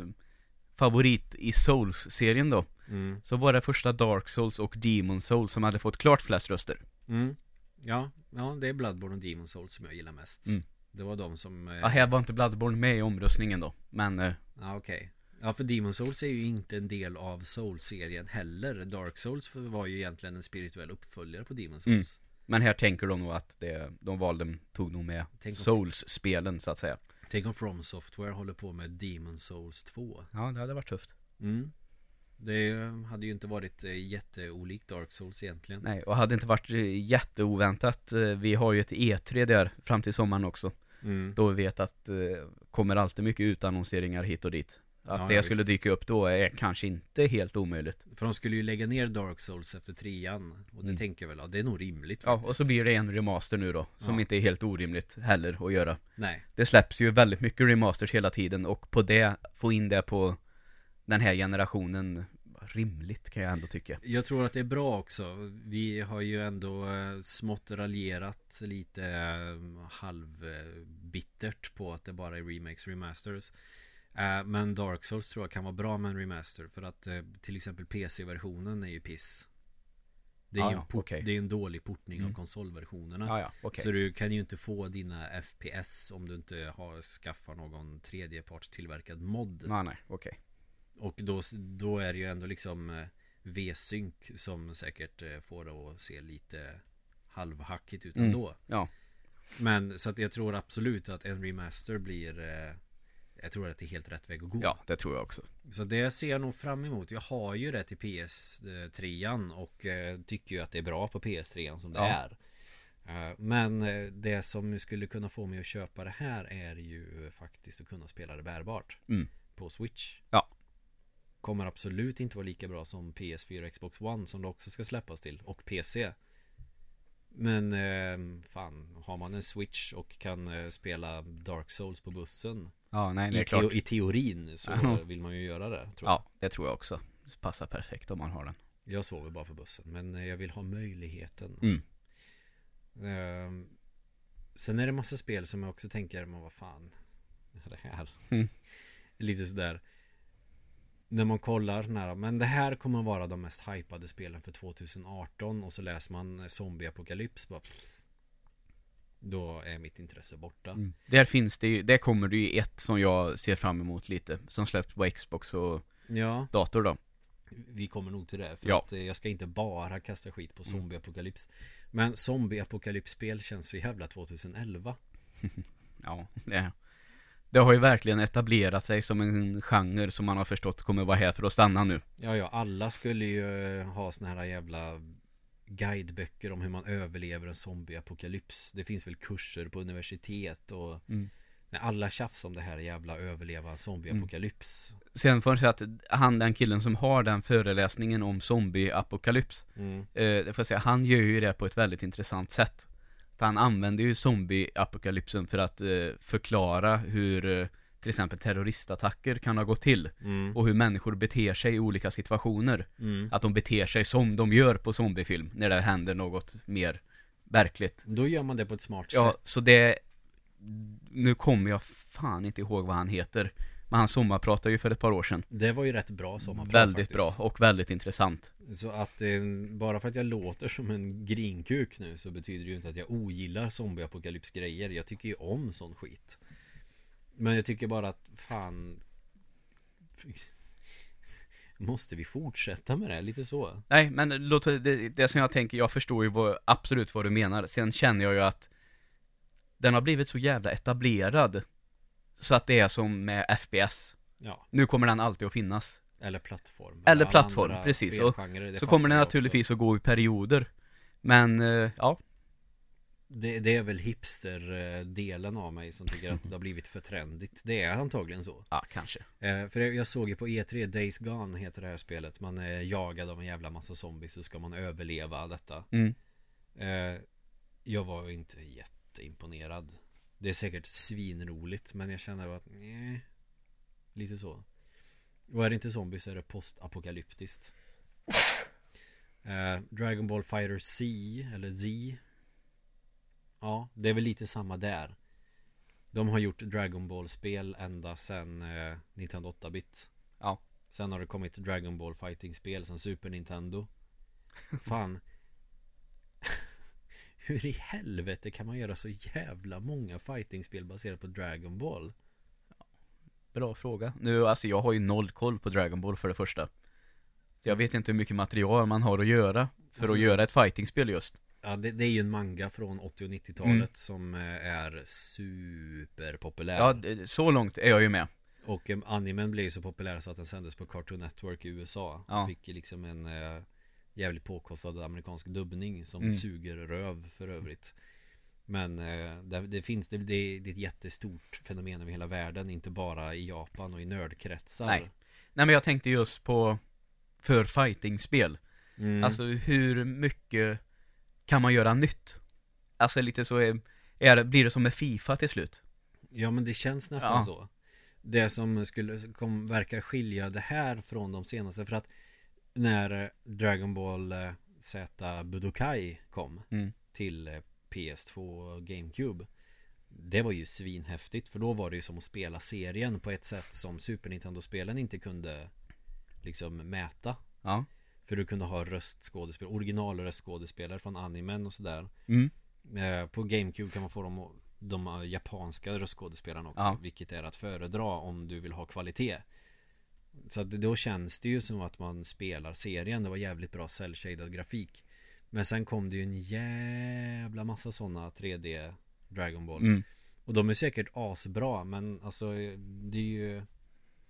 favorit i Souls-serien då. mm. Så var det första Dark Souls och Demon Souls som hade fått klart flest röster. Mm. Ja, ja, det är Bloodborne och Demon Souls som jag gillar mest. Mm. Det var de som... Eh, Ja, här var inte Bloodborne med i omröstningen då, men eh, Ja, okej. Ja, för Demon Souls är ju inte en del av Souls-serien heller. Dark Souls var ju egentligen en spirituell uppföljare på Demon Mm. Souls. Men här tänker de nog att det, de valde, tog nog med Souls-spelen så att säga. Tänk om From Software håller på med Demon Souls 2. Ja, det hade varit tufft. Mm. Det hade ju inte varit eh, jätteolikt Dark Souls egentligen. Nej, och hade inte varit eh, jätteoväntat. eh, Vi har ju ett E3 där fram till sommaren också. Mm. Då vi vet att eh, kommer alltid mycket utannonseringar hit och dit. Att Ja, det ja, skulle visst. dyka upp då är kanske inte helt omöjligt. För de skulle ju lägga ner Dark Souls efter trean. Och det Mm. tänker jag väl, ja, det är nog rimligt Ja, faktiskt. och så blir det en remaster nu då, som Ja. inte är helt orimligt heller att göra. Nej. Det släpps ju väldigt mycket remasters hela tiden och på det, få in det på den här generationen, rimligt kan jag ändå tycka. Jag tror att det är bra också. Vi har ju ändå eh, smått raljerat lite eh, halvbittert på att det bara är remakes remasters. Eh, Men Dark Souls tror jag kan vara bra med en remaster för att till exempel PC-versionen är ju piss. Det är ju en, port, okej. det är en dålig portning av Mm. konsolversionerna. Ja, ja, okej. Så du kan ju inte få dina FPS om du inte har skaffat någon tredjepartstillverkad mod. Nej, nej, okej. Och då, då är det ju ändå liksom eh, V-synk som säkert eh, får det att se lite halvhackigt ut Mm. ändå. Ja. Men så att jag tror absolut att en remaster blir eh, Jag tror att det är helt rätt väg att gå. Ja, det tror jag också. Så det ser jag nog fram emot. Jag har ju det till PS3 och tycker ju att det är bra på PS3 som det Ja. är. Men det som skulle kunna få mig att köpa det här är ju faktiskt att kunna spela det bärbart. Mm. På Switch. Ja. Kommer absolut inte vara lika bra som PS4 och Xbox One som det också ska släppas till. Och PC. Men eh, fan, har man en Switch och kan eh, spela Dark Souls på bussen Ja, nej, det i, är klart. teo- I teorin så vill man ju göra det tror jag. Ja, det tror jag också. Det passar perfekt om man har den. Jag sover bara på bussen men eh, jag vill ha möjligheten. Mm. Ehm, sen är det massa spel som jag också tänker, men vad fan är det här? Mm. Lite sådär När man kollar sån här, men det här kommer vara de mest hypade spelen för 2018 och så läser man Zombie Apocalypse bara Då är mitt intresse borta Mm. Där finns det ju, där kommer det ju ett som jag ser fram emot lite. Som släpps på Xbox och Ja, dator då. vi kommer nog till det för Ja. att eh, jag ska inte bara kasta skit på Zombie Apocalypse Men Zombie Apocalypse-spel känns så jävla 2011 Ja, det, det har ju verkligen etablerat sig som en genre som man har förstått kommer vara här för att stanna nu. Ja, ja, alla skulle ju eh, ha såna här jävla guideböcker om hur man överlever en zombieapokalyps. Det finns väl kurser på universitet och Mm. När alla tjafs om det här jävla överleva zombieapokalyps Sen får jag säga att han, den killen som har den föreläsningen om zombieapokalyps mm. eh, det får jag säga, han gör ju det på ett väldigt intressant sätt. Han använder ju zombieapokalypsen för att eh, förklara hur eh, till exempel terroristattacker kan ha gått till. Mm. Och hur människor beter sig i olika situationer. Mm. Att de beter sig som de gör på zombiefilm, när det händer något mer verkligt. Då gör man det på ett smart Ja, sätt så det Nu kommer jag fan inte ihåg vad han heter Men han sommarpratade ju för ett par år sedan. Det var ju rätt bra sommarprat Väldigt faktiskt. bra och väldigt intressant. Så att eh, bara för att jag låter som en grinkuk nu så betyder det ju inte att jag ogillar zombieapokalypsgrejer. Jag tycker ju om sån skit. Men jag tycker bara att fan Måste vi fortsätta med det? Lite så. Nej men låt, det, det som jag tänker, jag förstår ju vad, absolut vad du menar. Sen känner jag ju att Den har blivit så jävla etablerad Så att det är som med FPS Ja, Nu kommer den alltid att finnas. Eller plattform. Eller plattform, precis. Och Så kommer den jag också. naturligtvis att gå i perioder. Men, eh, ja. Det, det är väl hipster-delen av mig som tycker att det har blivit för trendigt. Det är antagligen så. Ja, kanske. Eh, för jag såg ju på E3 Days Gone heter det här spelet. Man är jagad av en jävla massa zombies så ska man överleva detta. Mm. eh, Jag var ju inte jätteimponerad Det är säkert svinroligt men jag känner att nej, Lite så. Och är det inte zombies är det postapokalyptiskt. Eh, Dragon Ball Fighter C eller Z. Ja, det är väl lite samma där. De har gjort Dragon Ball-spel ända sedan eh, Nintendo 8-bit Ja. Sen har det kommit Dragon Ball Fighting-spel sen Super Nintendo. Fan Hur i helvete kan man göra så jävla många fighting-spel baserat på Dragon Ball? Bra fråga. Nu, alltså jag har ju noll koll på Dragon Ball för det första. Så jag vet inte hur mycket material man har att göra för Alltså- att göra ett fightingspel just. Ja, det, det är ju en manga från 80 och 90-talet som eh, är superpopulär Ja, så långt är jag ju med. Och eh, animen blev ju så populär så att den sändes på Cartoon Network i USA Ja. Fick liksom en eh, jävligt påkostad amerikansk dubbning som Mm. suger röv för övrigt Men eh, det, det finns, det, det, det är ett jättestort fenomen över hela världen Inte bara i Japan och i nördkretsar Nej. Nej men jag tänkte just på för fightingspel. mm. Alltså hur mycket kan man göra nytt? Alltså lite så är, är det, blir det som med Fifa till slut? Ja men det känns nästan Ja. så Det som skulle, kom, verkar skilja det här från de senaste För att när eh, Dragon Ball eh, Z Budokai kom Mm. Till eh, PS2 och GameCube Det var ju svinhäftigt för då var det ju som att spela serien på ett sätt som Super Nintendo-spelen inte kunde Liksom mäta Ja. För du kunde ha röstskådespelare, originalröstskådespelare från animen och sådär Mm. Eh, På GameCube kan man få de, de japanska röstskådespelarna också Ja. Vilket är att föredra om du vill ha kvalitet Så att då känns det ju som att man spelar serien Det var jävligt bra cell-shaded grafik Men sen kom det ju en jävla massa sådana 3D Dragon Ball Mm. Och de är säkert asbra men alltså det är ju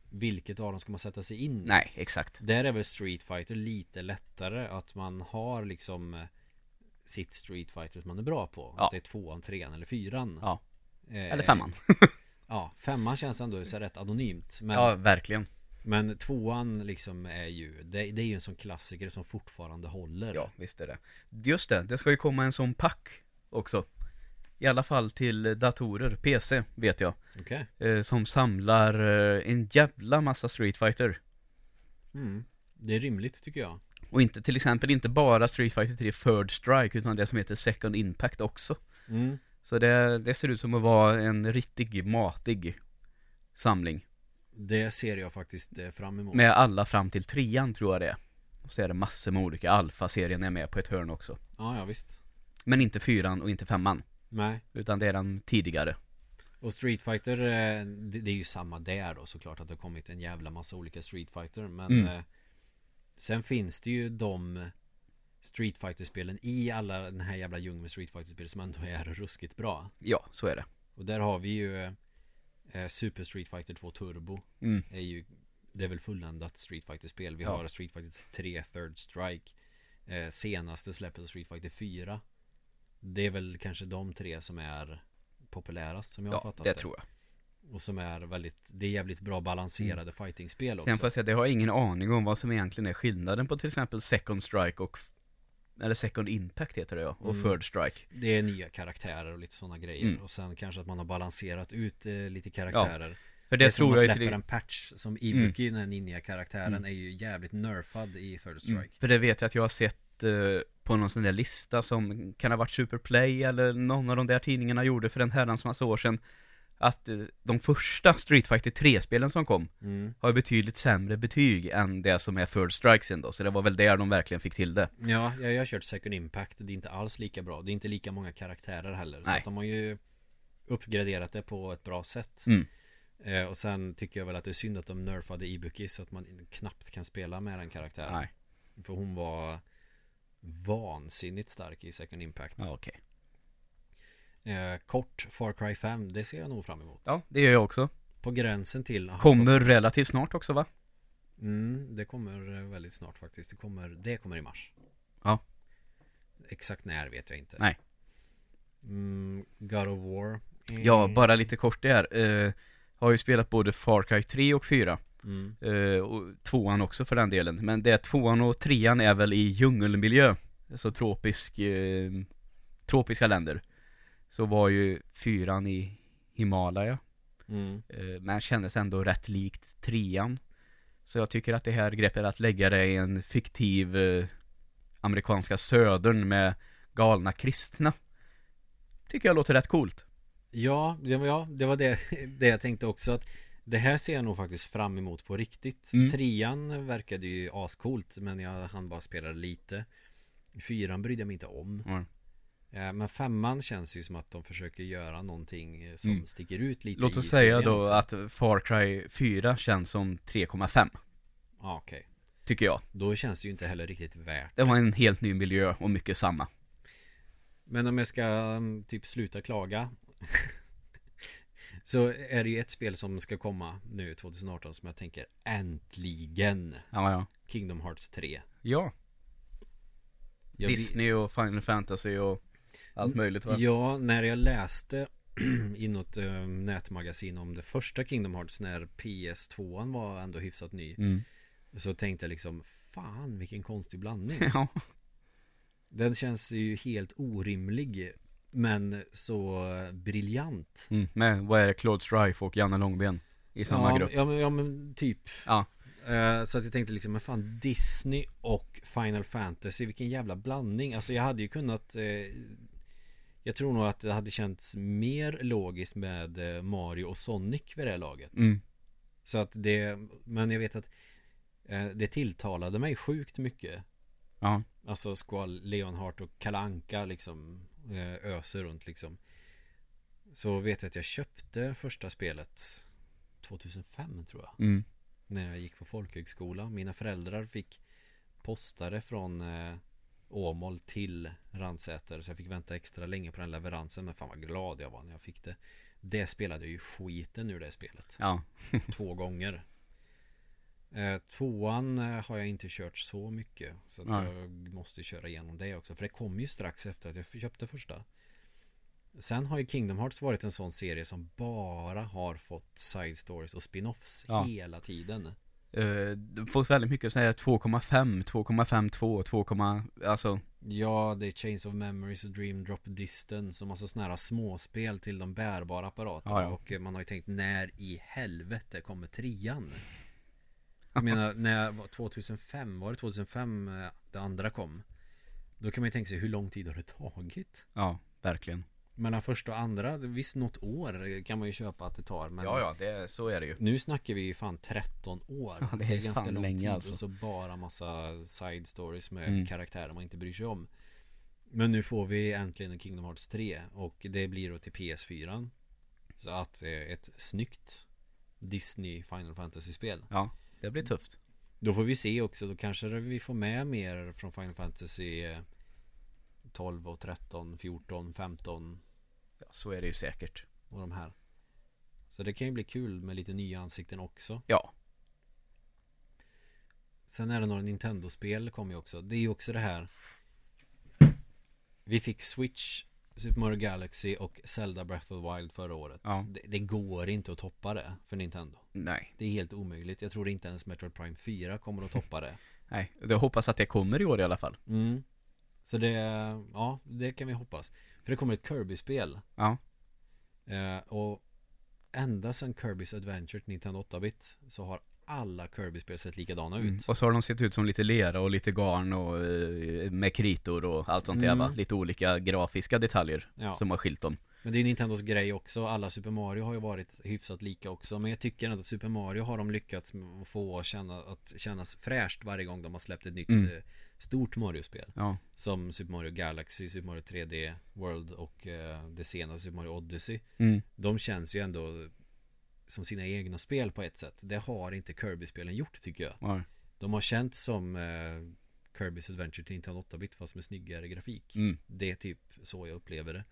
Vilket av dem ska man sätta sig in i? Nej, exakt. Där är väl Street Fighter lite lättare att man har liksom Sitt Street Fighter som man är bra på Ja. Att det är tvåan, trean eller fyran Ja. Eh, Eller femman. Ja, femman känns ändå så rätt anonymt Men, Ja, verkligen. Men tvåan liksom är ju det, det är ju en sån klassiker som fortfarande håller Ja, visst är det. Just det, det ska ju komma en sån pack också. I alla fall till datorer, PC, vet jag. Okej Eh, som samlar eh, en jävla massa Street Fighter. mm. Det är rimligt tycker jag Och inte, till exempel inte bara Street Fighter 3 Third Strike, utan det som heter Second Impact också. mm. Så det, det ser ut som att vara en riktig matig samling. Det ser jag faktiskt eh, fram emot Med alla fram till trean tror jag det är. Och så är det massor med olika, Alpha-serien är med på ett hörn också. Ja, ja visst Men inte fyran och inte femman. Nej Utan det är den tidigare. Och Street Fighter, eh, det, det är ju samma där då såklart att det har kommit en jävla massa olika Street Fighter Men Mm. eh, Sen finns det ju de Street Fighter-spelen i alla den här jävla djungeln med Street Fighter-spel som ändå är ruskigt bra Ja, så är det. Och där har vi ju eh, Super Street Fighter 2 Turbo Mm. är ju Det är väl fulländat Street Fighter-spel Vi Ja. har Street Fighter 3 Third Strike eh, Senaste släppet av Street Fighter 4 Det är väl kanske de tre som är populärast som jag har Ja, fattat det tror jag. Och som är väldigt, det är jävligt bra balanserade fightingspel också Sen får jag säga, det har jag ingen aning om vad som egentligen är skillnaden på till exempel Second Strike och Eller Second Impact heter det ja, och Mm. Third Strike Det är nya karaktärer och lite sådana grejer Mm. Och sen kanske att man har balanserat ut eh, lite karaktärer För Det, det, tror jag släpper till en patch Som Ibuki, den här ninja-karaktären Mm. är ju jävligt nerfad i Third Strike Mm. För det vet jag att jag har sett eh, på någon sån där lista som kan ha varit Superplay eller någon av de där tidningarna gjorde för en herrans massa år sedan Att eh, de första Street Fighter 3-spelen som kom mm. har betydligt sämre betyg än det som är Third Strike sen då Så det var väl där de verkligen fick till det. Ja, jag jag har kört Second Impact Det är inte alls lika bra. Det är inte lika många karaktärer heller Så Nej. att de har ju uppgraderat det på ett bra sätt. Mm. eh, Och sen tycker jag väl att det är synd att de nerfade Ibuki Så att man knappt kan spela med den karaktären. Nej, För hon var vansinnigt stark i Second Impact. Ja okej eh, Kort Far Cry 5 Det ser jag nog fram emot. Ja, det gör jag också. På gränsen till Kommer relativt snart också va? Mm, det kommer eh, väldigt snart faktiskt. Det kommer, det kommer i mars. Ja. Exakt när vet jag inte. Nej. mm, God of War eh, Ja, bara lite kort där eh, Har ju spelat både Far Cry 3 och 4 mm. eh, Och tvåan också för den delen. Men det tvåan och trean är väl i djungelmiljö. Alltså tropisk eh, Tropiska länder Så var ju fyran i Himalaya Mm. eh, Men kändes ändå rätt likt trean Så jag tycker att det här greppet att lägga det i en fiktiv eh, Amerikanska södern med galna kristna Tycker jag låter rätt coolt Ja, det var, ja, det var det, det jag tänkte också att Det här ser jag nog faktiskt fram emot på riktigt Mm. Trean verkade ju ascoolt Men jag hann bara spela lite Fyran brydde jag mig inte om Mm. Eh, Men femman känns ju som att de försöker göra någonting eh, som Mm. sticker ut lite Låt oss säga då också. att Far Cry 4 känns som 3,5 Ja, okej. Tycker jag. Då känns det ju inte heller riktigt värt Det var en helt ny miljö och mycket samma. Men om jag ska mm, typ sluta klaga Så är det ju ett spel som ska komma nu 2018 som jag tänker äntligen! Ja, ja. Kingdom Hearts 3 Ja, Jag Disney och Final Fantasy och allt möjligt va? Ja, när jag läste i något eh, nätmagasin om det första Kingdom Hearts när PS2 var ändå hyfsat ny Mm. Så tänkte jag liksom Fan vilken konstig blandning Ja, Den känns ju helt orimlig Men så briljant mm. med vad är det, Claude Strife och Janne Långben i samma ja, grupp Ja men, ja men typ Ja. Eh, Så att jag tänkte liksom, men fan Disney och Final Fantasy, vilken jävla blandning. Alltså jag hade ju kunnat eh, Jag tror nog att det hade känts mer logiskt med eh, Mario och Sonic vid det här laget. Mm. Så att det, men jag vet att eh, Det tilltalade mig sjukt mycket. Ja, Alltså Squall, Leonhart och Kalanka liksom Öser runt liksom. Så vet jag att jag köpte första spelet 2005 tror jag. Mm. När jag gick på folkhögskola. Mina föräldrar fick postare från eh, Åmål till Ransäter Så jag fick vänta extra länge på den leveransen. Men fan vad glad jag var när jag fick det. Det spelade ju skiten ur det spelet. Ja, Två gånger. Eh, Tvåan eh, har jag inte kört så mycket Så att jag måste köra igenom det också. För det kom ju strax efter att jag köpte första Sen har ju Kingdom Hearts varit en sån serie som bara har fått side stories och spin-offs Ja. hela tiden Du får väldigt mycket sådär 2,5, 2,52, 2, alltså Ja, det är Chains of Memories och Dream Drop Distance och massa såna här småspel till de bärbara apparaterna Ja, ja. Och man har ju tänkt när i helvete kommer trean? Jag menar, när jag var 2005, var det 2005 eh, det andra kom? Då kan man ju tänka sig hur lång tid har det tagit? Ja, verkligen Mellan första och andra, visst något år kan man ju köpa att det tar men Ja, ja, det, så är det ju. Nu snackar vi fan 13 år. Ja, det är fan länge alltså. Och så bara massa side stories med Mm. karaktärer man inte bryr sig om. Men nu får vi äntligen en Kingdom Hearts 3 Och det blir då till PS4 Så att eh, ett snyggt Disney Final Fantasy-spel. Ja, det blir tufft. Då får vi se också, då kanske vi får med mer från Final Fantasy eh, 12 och 13, 14, 15 Ja, så är det ju säkert och de här Så det kan ju bli kul med lite nya ansikten också Ja, Sen är det några Nintendo-spel kom ju också Det är ju också det här Vi fick Switch Super Mario Galaxy och Zelda Breath of the Wild förra året. Ja. Det, det går inte att toppa det för Nintendo. Nej, Det är helt omöjligt. Jag tror inte ens Metroid Prime 4 kommer att toppa det. nej. Jag hoppas att det kommer i år i alla fall. Mm. Så det, ja, det kan vi hoppas. För det kommer ett Kirby-spel. Ja. Eh, och ända sedan Kirby's Adventure Nintendo 8-bit så har alla Kirby-spel sett likadana ut. Mm. Och så har de sett ut som lite lera och lite garn och eh, med kritor och allt sånt där Mm. va? Lite olika grafiska detaljer Ja. som har skilt dem. Men det är Nintendos grej också. Alla Super Mario har ju varit hyfsat lika också. Men jag tycker ändå att Super Mario har de lyckats få att, känna, att kännas fräscht varje gång de har släppt ett nytt Mm. eh, stort Mario-spel. Ja. Som Super Mario Galaxy, Super Mario 3D World och eh, det senaste Super Mario Odyssey. Mm. De känns ju ändå som sina egna spel på ett sätt. Det har inte Kirby-spelen gjort tycker jag. Ja. De har känts som eh, Kirby's Adventure till Nintendo 8-bit fast med snyggare grafik. Mm. Det är typ så jag upplever det.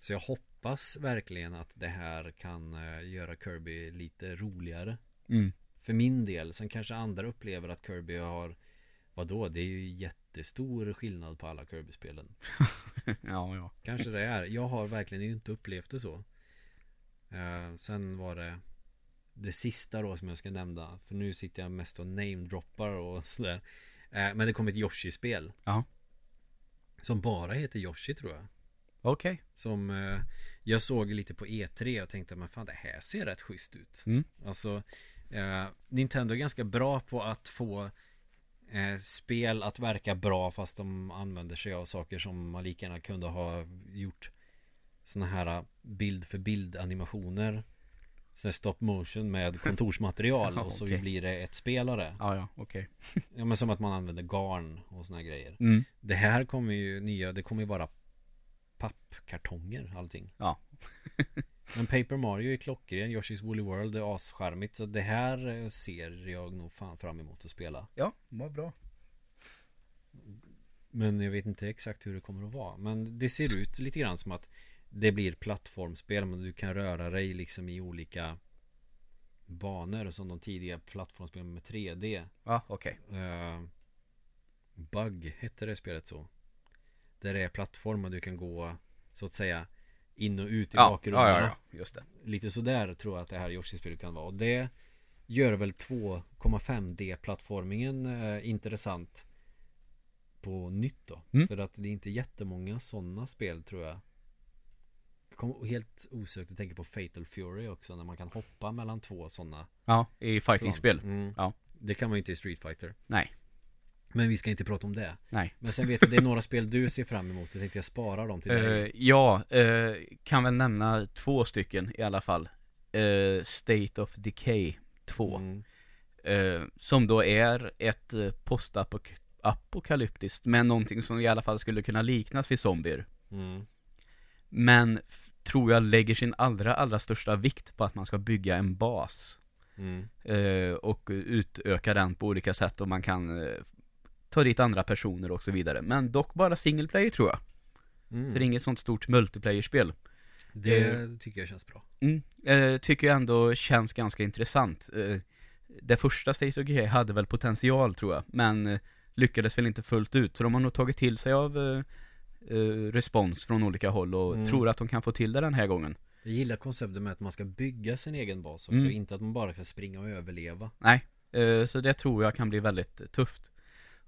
Så jag hoppas verkligen att det här kan eh, göra Kirby lite roligare. Mm. För min del. Sen kanske andra upplever att Kirby har Vadå? Det är ju jättestor skillnad på alla Kirby-spelen. ja, ja. Kanske det är. Jag har verkligen inte upplevt det så. Eh, sen var det det sista då som jag ska nämna. För nu sitter jag mest och namedroppar och sådär. Eh, men det kom ett Yoshi-spel. Ja. Som bara heter Yoshi tror jag. Okej. Som eh, jag såg lite på E3 och tänkte men fan det här ser rätt schysst ut. Mm. Alltså eh, Nintendo är ganska bra på att få eh, spel att verka bra fast de använder sig av saker som man lika gärna kunde ha gjort såna här bild för bild animationer. Här stop motion med kontorsmaterial Ja, och så okej. blir det ett spelare. Ja, ja, okej. Ja men som att man använder garn och såna grejer. Mm. Det här kommer ju nya, det kommer ju vara pappkartonger allting. Ja. Men Paper Mario är klockren, Yoshi's Woolly World är ascharmigt så det här eh, ser jag nog fan fram emot att spela. Ja, vad bra. Men jag vet inte exakt hur det kommer att vara. Men det ser ut lite grann som att det blir plattformsspel men du kan röra dig liksom i olika banor som de tidiga plattformsspelen med 3D. Ja, okej. Eh, Bug hette det spelet så. Där det är plattformar du kan gå så att säga in och ut i Ja, ja, bakgrunden. ja, ja, just det. Lite sådär tror jag att det här Yoshi-spelet kan vara. Och det gör väl 2,5D-plattformingen eh, intressant på nytt då. Mm. För att det är inte jättemånga sådana spel tror jag. Jag kommer helt osökt att tänka på Fatal Fury också när man kan hoppa mellan två sådana Ja, i fightingspel. Mm. Ja. Det kan man ju inte i Street Fighter. Nej, Men vi ska inte prata om det. nej. Men sen vet jag det är några spel du ser fram emot. Jag tänkte jag sparar dem till dig. Eh, ja, eh, kan väl nämna två stycken i alla fall. Eh, State of Decay 2. Mm. Som då är ett postapokalyptiskt, men någonting som i alla fall skulle kunna liknas vid zombier. Mm. Men tror jag lägger sin allra, allra största vikt på att man ska bygga en bas. Mm. Och utöka den på olika sätt och man kan ta dit andra personer och så vidare. Men dock bara single player tror jag. Mm. Så det är inget sånt stort multiplayer-spel. Det tycker jag känns bra. Mm, eh, tycker jag ändå känns ganska intressant. Eh, det första State of Decay hade väl potential tror jag, men eh, lyckades väl inte fullt ut. Så de har nog tagit till sig av eh, eh, respons från olika håll och Mm. tror att de kan få till det den här gången. Jag gillar konceptet med att man ska bygga sin egen bas också. Mm. Inte att man bara ska springa och överleva. Nej, eh, så det tror jag kan bli väldigt eh, tufft.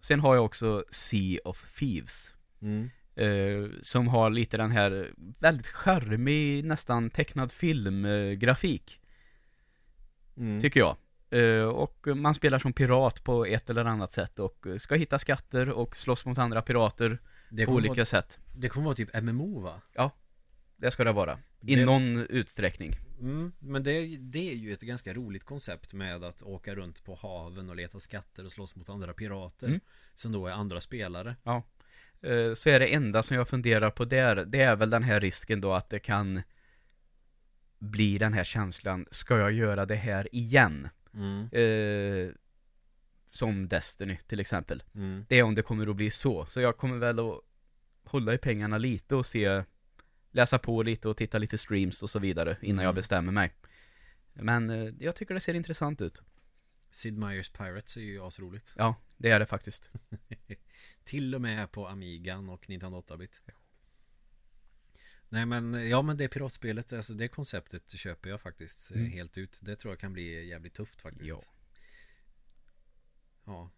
Sen har jag också Sea of Thieves. Mm. Eh, som har lite den här väldigt charmig, nästan tecknad filmgrafik. Mm. Tycker jag. Eh, och man spelar som pirat på ett eller annat sätt och ska hitta skatter och slåss mot andra pirater på olika vara, sätt. det kommer vara typ MMO va? Det ska det vara. I Det- någon utsträckning. Mm. Men det, det är ju ett ganska roligt koncept med att åka runt på haven och leta skatter och slåss mot andra pirater. Mm. Som då är andra spelare. Eh, så är det enda som jag funderar på där, det är väl den här risken då att det kan bli den här känslan, ska jag göra det här igen? Mm. Eh, som Destiny till exempel. Mm. Det är om det kommer att bli så. Så jag kommer väl att hålla i pengarna lite och se Läsa på lite och titta lite streams och så vidare innan jag Mm. bestämmer mig. Men eh, jag tycker det ser intressant ut. Sid Meier's Pirates är ju asroligt. Ja, det är det faktiskt. Till och med på Amigan och Nintendo 8-bit. Nej men, ja men det piratspelet, alltså det konceptet köper jag faktiskt eh, Mm. helt ut Det tror jag kan bli jävligt tufft faktiskt Ja. Ja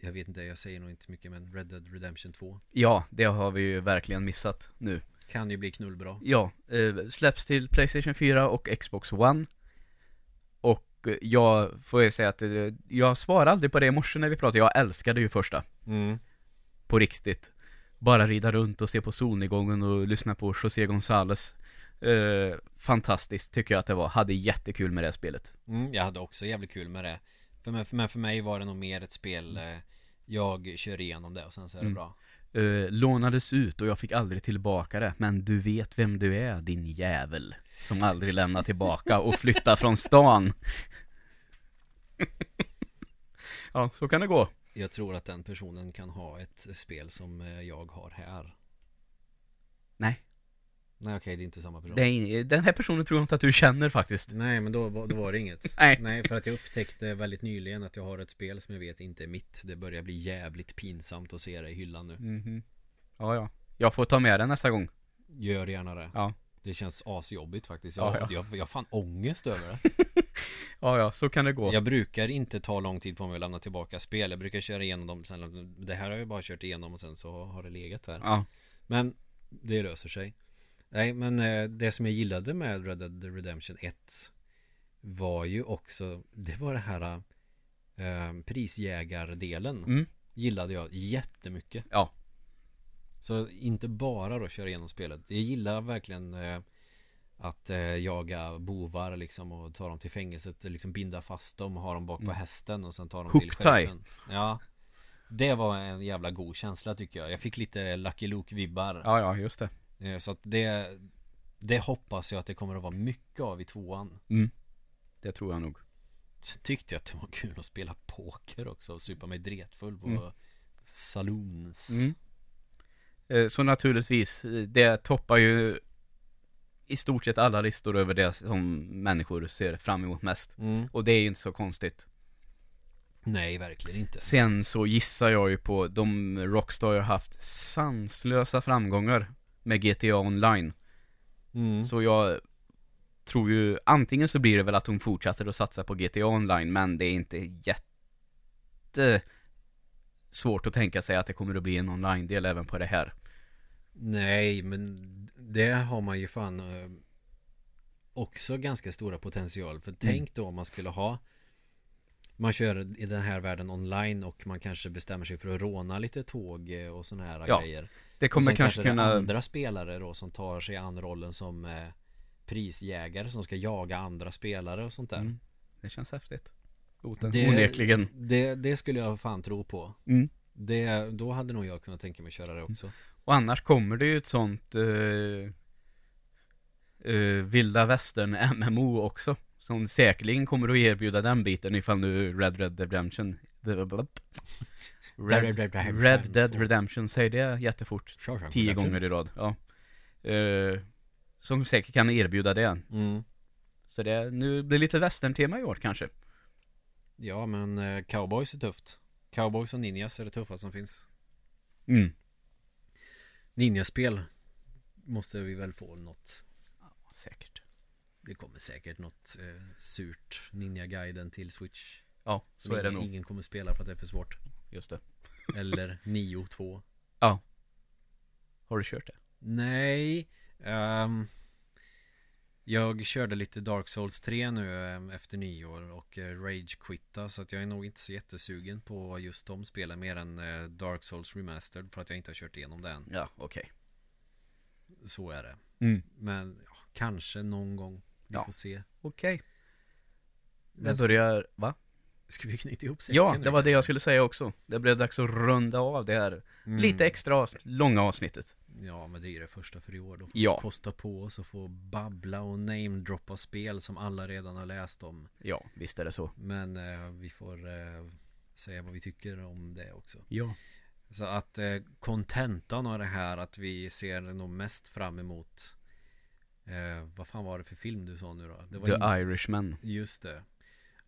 Jag vet inte, jag säger nog inte mycket men Red Dead Redemption 2 Ja, det har vi ju verkligen missat nu. Kan ju bli knullbra Ja, eh, släpps till Playstation 4 och Xbox One. Och eh, jag får ju säga att eh, jag svarade aldrig på det i morse när vi pratade. Jag älskade ju första. mm. På riktigt. Bara rida runt och se på solnedgången och lyssna på José González. Eh, fantastiskt tycker jag att det var. Hade jättekul med det spelet. Mm, jag hade också jävligt kul med det för mig, Men för mig var det nog mer ett spel eh, Jag kör igenom det och sen så är det Mm. bra Eh, lånades ut och jag fick aldrig tillbaka det. Men du vet vem du är, din jävel. Som aldrig lämnar tillbaka och flyttar från stan. ja, så kan det gå. Jag tror att den personen kan ha ett spel som eh, jag har här Nej. Nej okej, det är inte samma person Det är, den här personen tror jag inte att du känner faktiskt. Nej men då, var- då var det inget Nej. Nej för att jag upptäckte väldigt nyligen att jag har ett spel som jag vet inte är mitt Det börjar bli jävligt pinsamt att se det i hyllan nu Mhm. Ja, ja. Jag får ta med den nästa gång. Gör gärna det Ja. Det känns asjobbigt faktiskt Jag, Ja, ja. jag, jag har fan ångest över det Ja, ja, så kan det gå. Jag brukar inte ta lång tid på mig att lämna tillbaka spel Jag brukar köra igenom dem sen Det här har jag bara kört igenom och sen så har det legat här Ja. Men det löser sig Nej men eh, det som jag gillade med Red Dead Redemption 1 Var ju också Det var det här eh, Prisjägardelen Mm. Gillade jag jättemycket Ja. Så inte bara då köra igenom spelet Jag gillar verkligen eh, Att eh, jaga bovar liksom och ta dem till fängelset Liksom binda fast dem och ha dem bak på Mm. hästen och sen ta dem Hook till sheriffen Ja Det var en jävla god känsla tycker jag Jag fick lite Lucky Luke-vibbar Ja, ja, just det. Eh, Så att det Det hoppas jag att det kommer att vara mycket av i tvåan Det tror jag nog. Sen tyckte jag att det var kul att spela poker också och supa mig dretfull på Mm. Saloons Mm. Eh, Så naturligtvis, eh, det toppar ju i stort sett alla listor över det som människor ser fram emot mest. Mm. Och det är ju inte så konstigt. Nej, verkligen inte Sen så gissar jag ju på, de Rockstar har haft sanslösa framgångar med GTA online. mm. Så jag tror ju, antingen så blir det väl att hon fortsätter att satsa på GTA online, men det är inte jätte svårt att tänka sig att det kommer att bli en online-del även på det här. Nej, men det har man ju fan eh, också ganska stora potential. För tänk då om man skulle ha man kör i den här världen online och man kanske bestämmer sig för att råna lite tåg eh, och sådana här Ja, grejer. Det kommer sen kanske är kunna... andra spelare då som tar sig an rollen som eh, prisjägare som ska jaga andra spelare och sånt där. Mm, det känns häftigt. Oten, Det- onekligen. Det, det skulle jag fan tro på. Mm. Det, då hade nog jag kunnat tänka mig köra det också. Och annars kommer det ju ett sånt uh, vilda västern MMO också. Som säkerligen kommer att erbjuda den biten ifall nu Red Red Redemption Red, Red Dead Redemption, säg det jättefort. Tio gånger i rad, ja. Eh, som säkert kan erbjuda det. Mm. Så det, nu blir det lite västerntema i år kanske. Ja men eh, cowboys är tufft. Cowboys och ninjas är det tuffa som finns. Mm. Ninjaspel måste vi väl få något. Säkert. Det kommer säkert något eh, surt Ninja-guiden till Switch. Ja, så Som är det ingen, nog. ingen kommer spela för att det är för svårt. Just det. Eller Nio 2. Har du kört det? Nej. ehm, jag körde lite Dark Souls 3 nu ehm, efter nyår och eh, Rage quitta så att jag är nog inte så jättesugen på just de spelen mer än eh, Dark Souls Remastered för att jag inte har kört igenom det än. Ja, okej. Så är det. Mm. Men ja, kanske någon gång. Vi Ja. får se. Okej. Det ska, börjar, va? Ska vi knyta ihop säcken Ja, det var det jag skulle säga också. Det blev dags att runda av det här Mm. lite extra långa avsnittet. Ja, men det är ju det första för i år. Då får Ja. vi kosta på oss och få babbla och namedroppa spel som alla redan har läst om. Ja, visst är det så. Men eh, vi får eh, säga vad vi tycker om det också. Ja. Så att eh, kontentan av det här att vi ser nog mest fram emot eh, Vad fan var det för film du sa nu då? Det var The inte- Irishman. Just det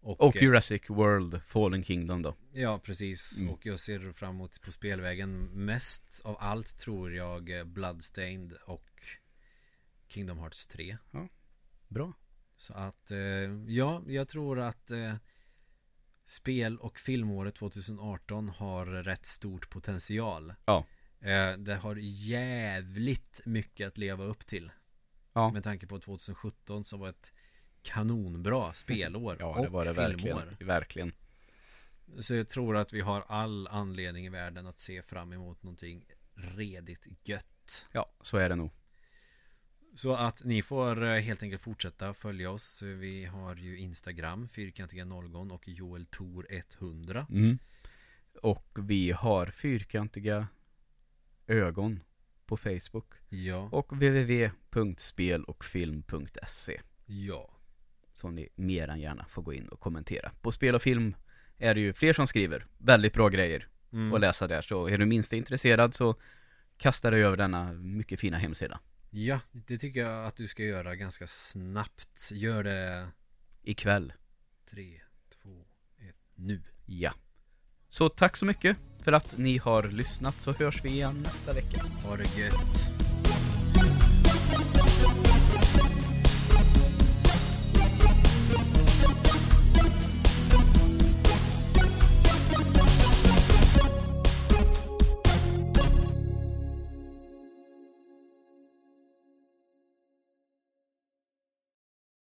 Och eh, Jurassic World Fallen Kingdom då. Ja, precis. Mm. Och jag ser fram emot på spelvägen mest av allt tror jag eh, Bloodstained och Kingdom Hearts 3. Bra. Så att, eh, ja, jag tror att spel och filmåret 2018 har rätt stort potential. Ja. Det har jävligt mycket att leva upp till. Ja. Med tanke på 2017 som var ett kanonbra spelår Ja, och det var det filmår. verkligen. Verkligen. Så jag tror att vi har all anledning i världen att se fram emot någonting redigt gött. Ja, så är det nog. Så att ni får eh, helt enkelt fortsätta följa oss. Vi har ju Instagram, fyrkantiga Nolgon och Joel Tor 100. Mm. Och vi har fyrkantiga ögon på Facebook. Ja, Och www.spelochfilm.se ja, Som ni mer än gärna får gå in och kommentera. På spel och film är det ju fler som skriver väldigt bra grejer mm. att läsa där. Så är du minst intresserad så kasta dig över denna mycket fina hemsida. ja, det tycker jag att du ska göra ganska snabbt. Gör det Ikväll. 3, 2, 1, nu. Ja. Så tack så mycket för att ni har lyssnat så hörs vi igen nästa vecka. Ha det gött.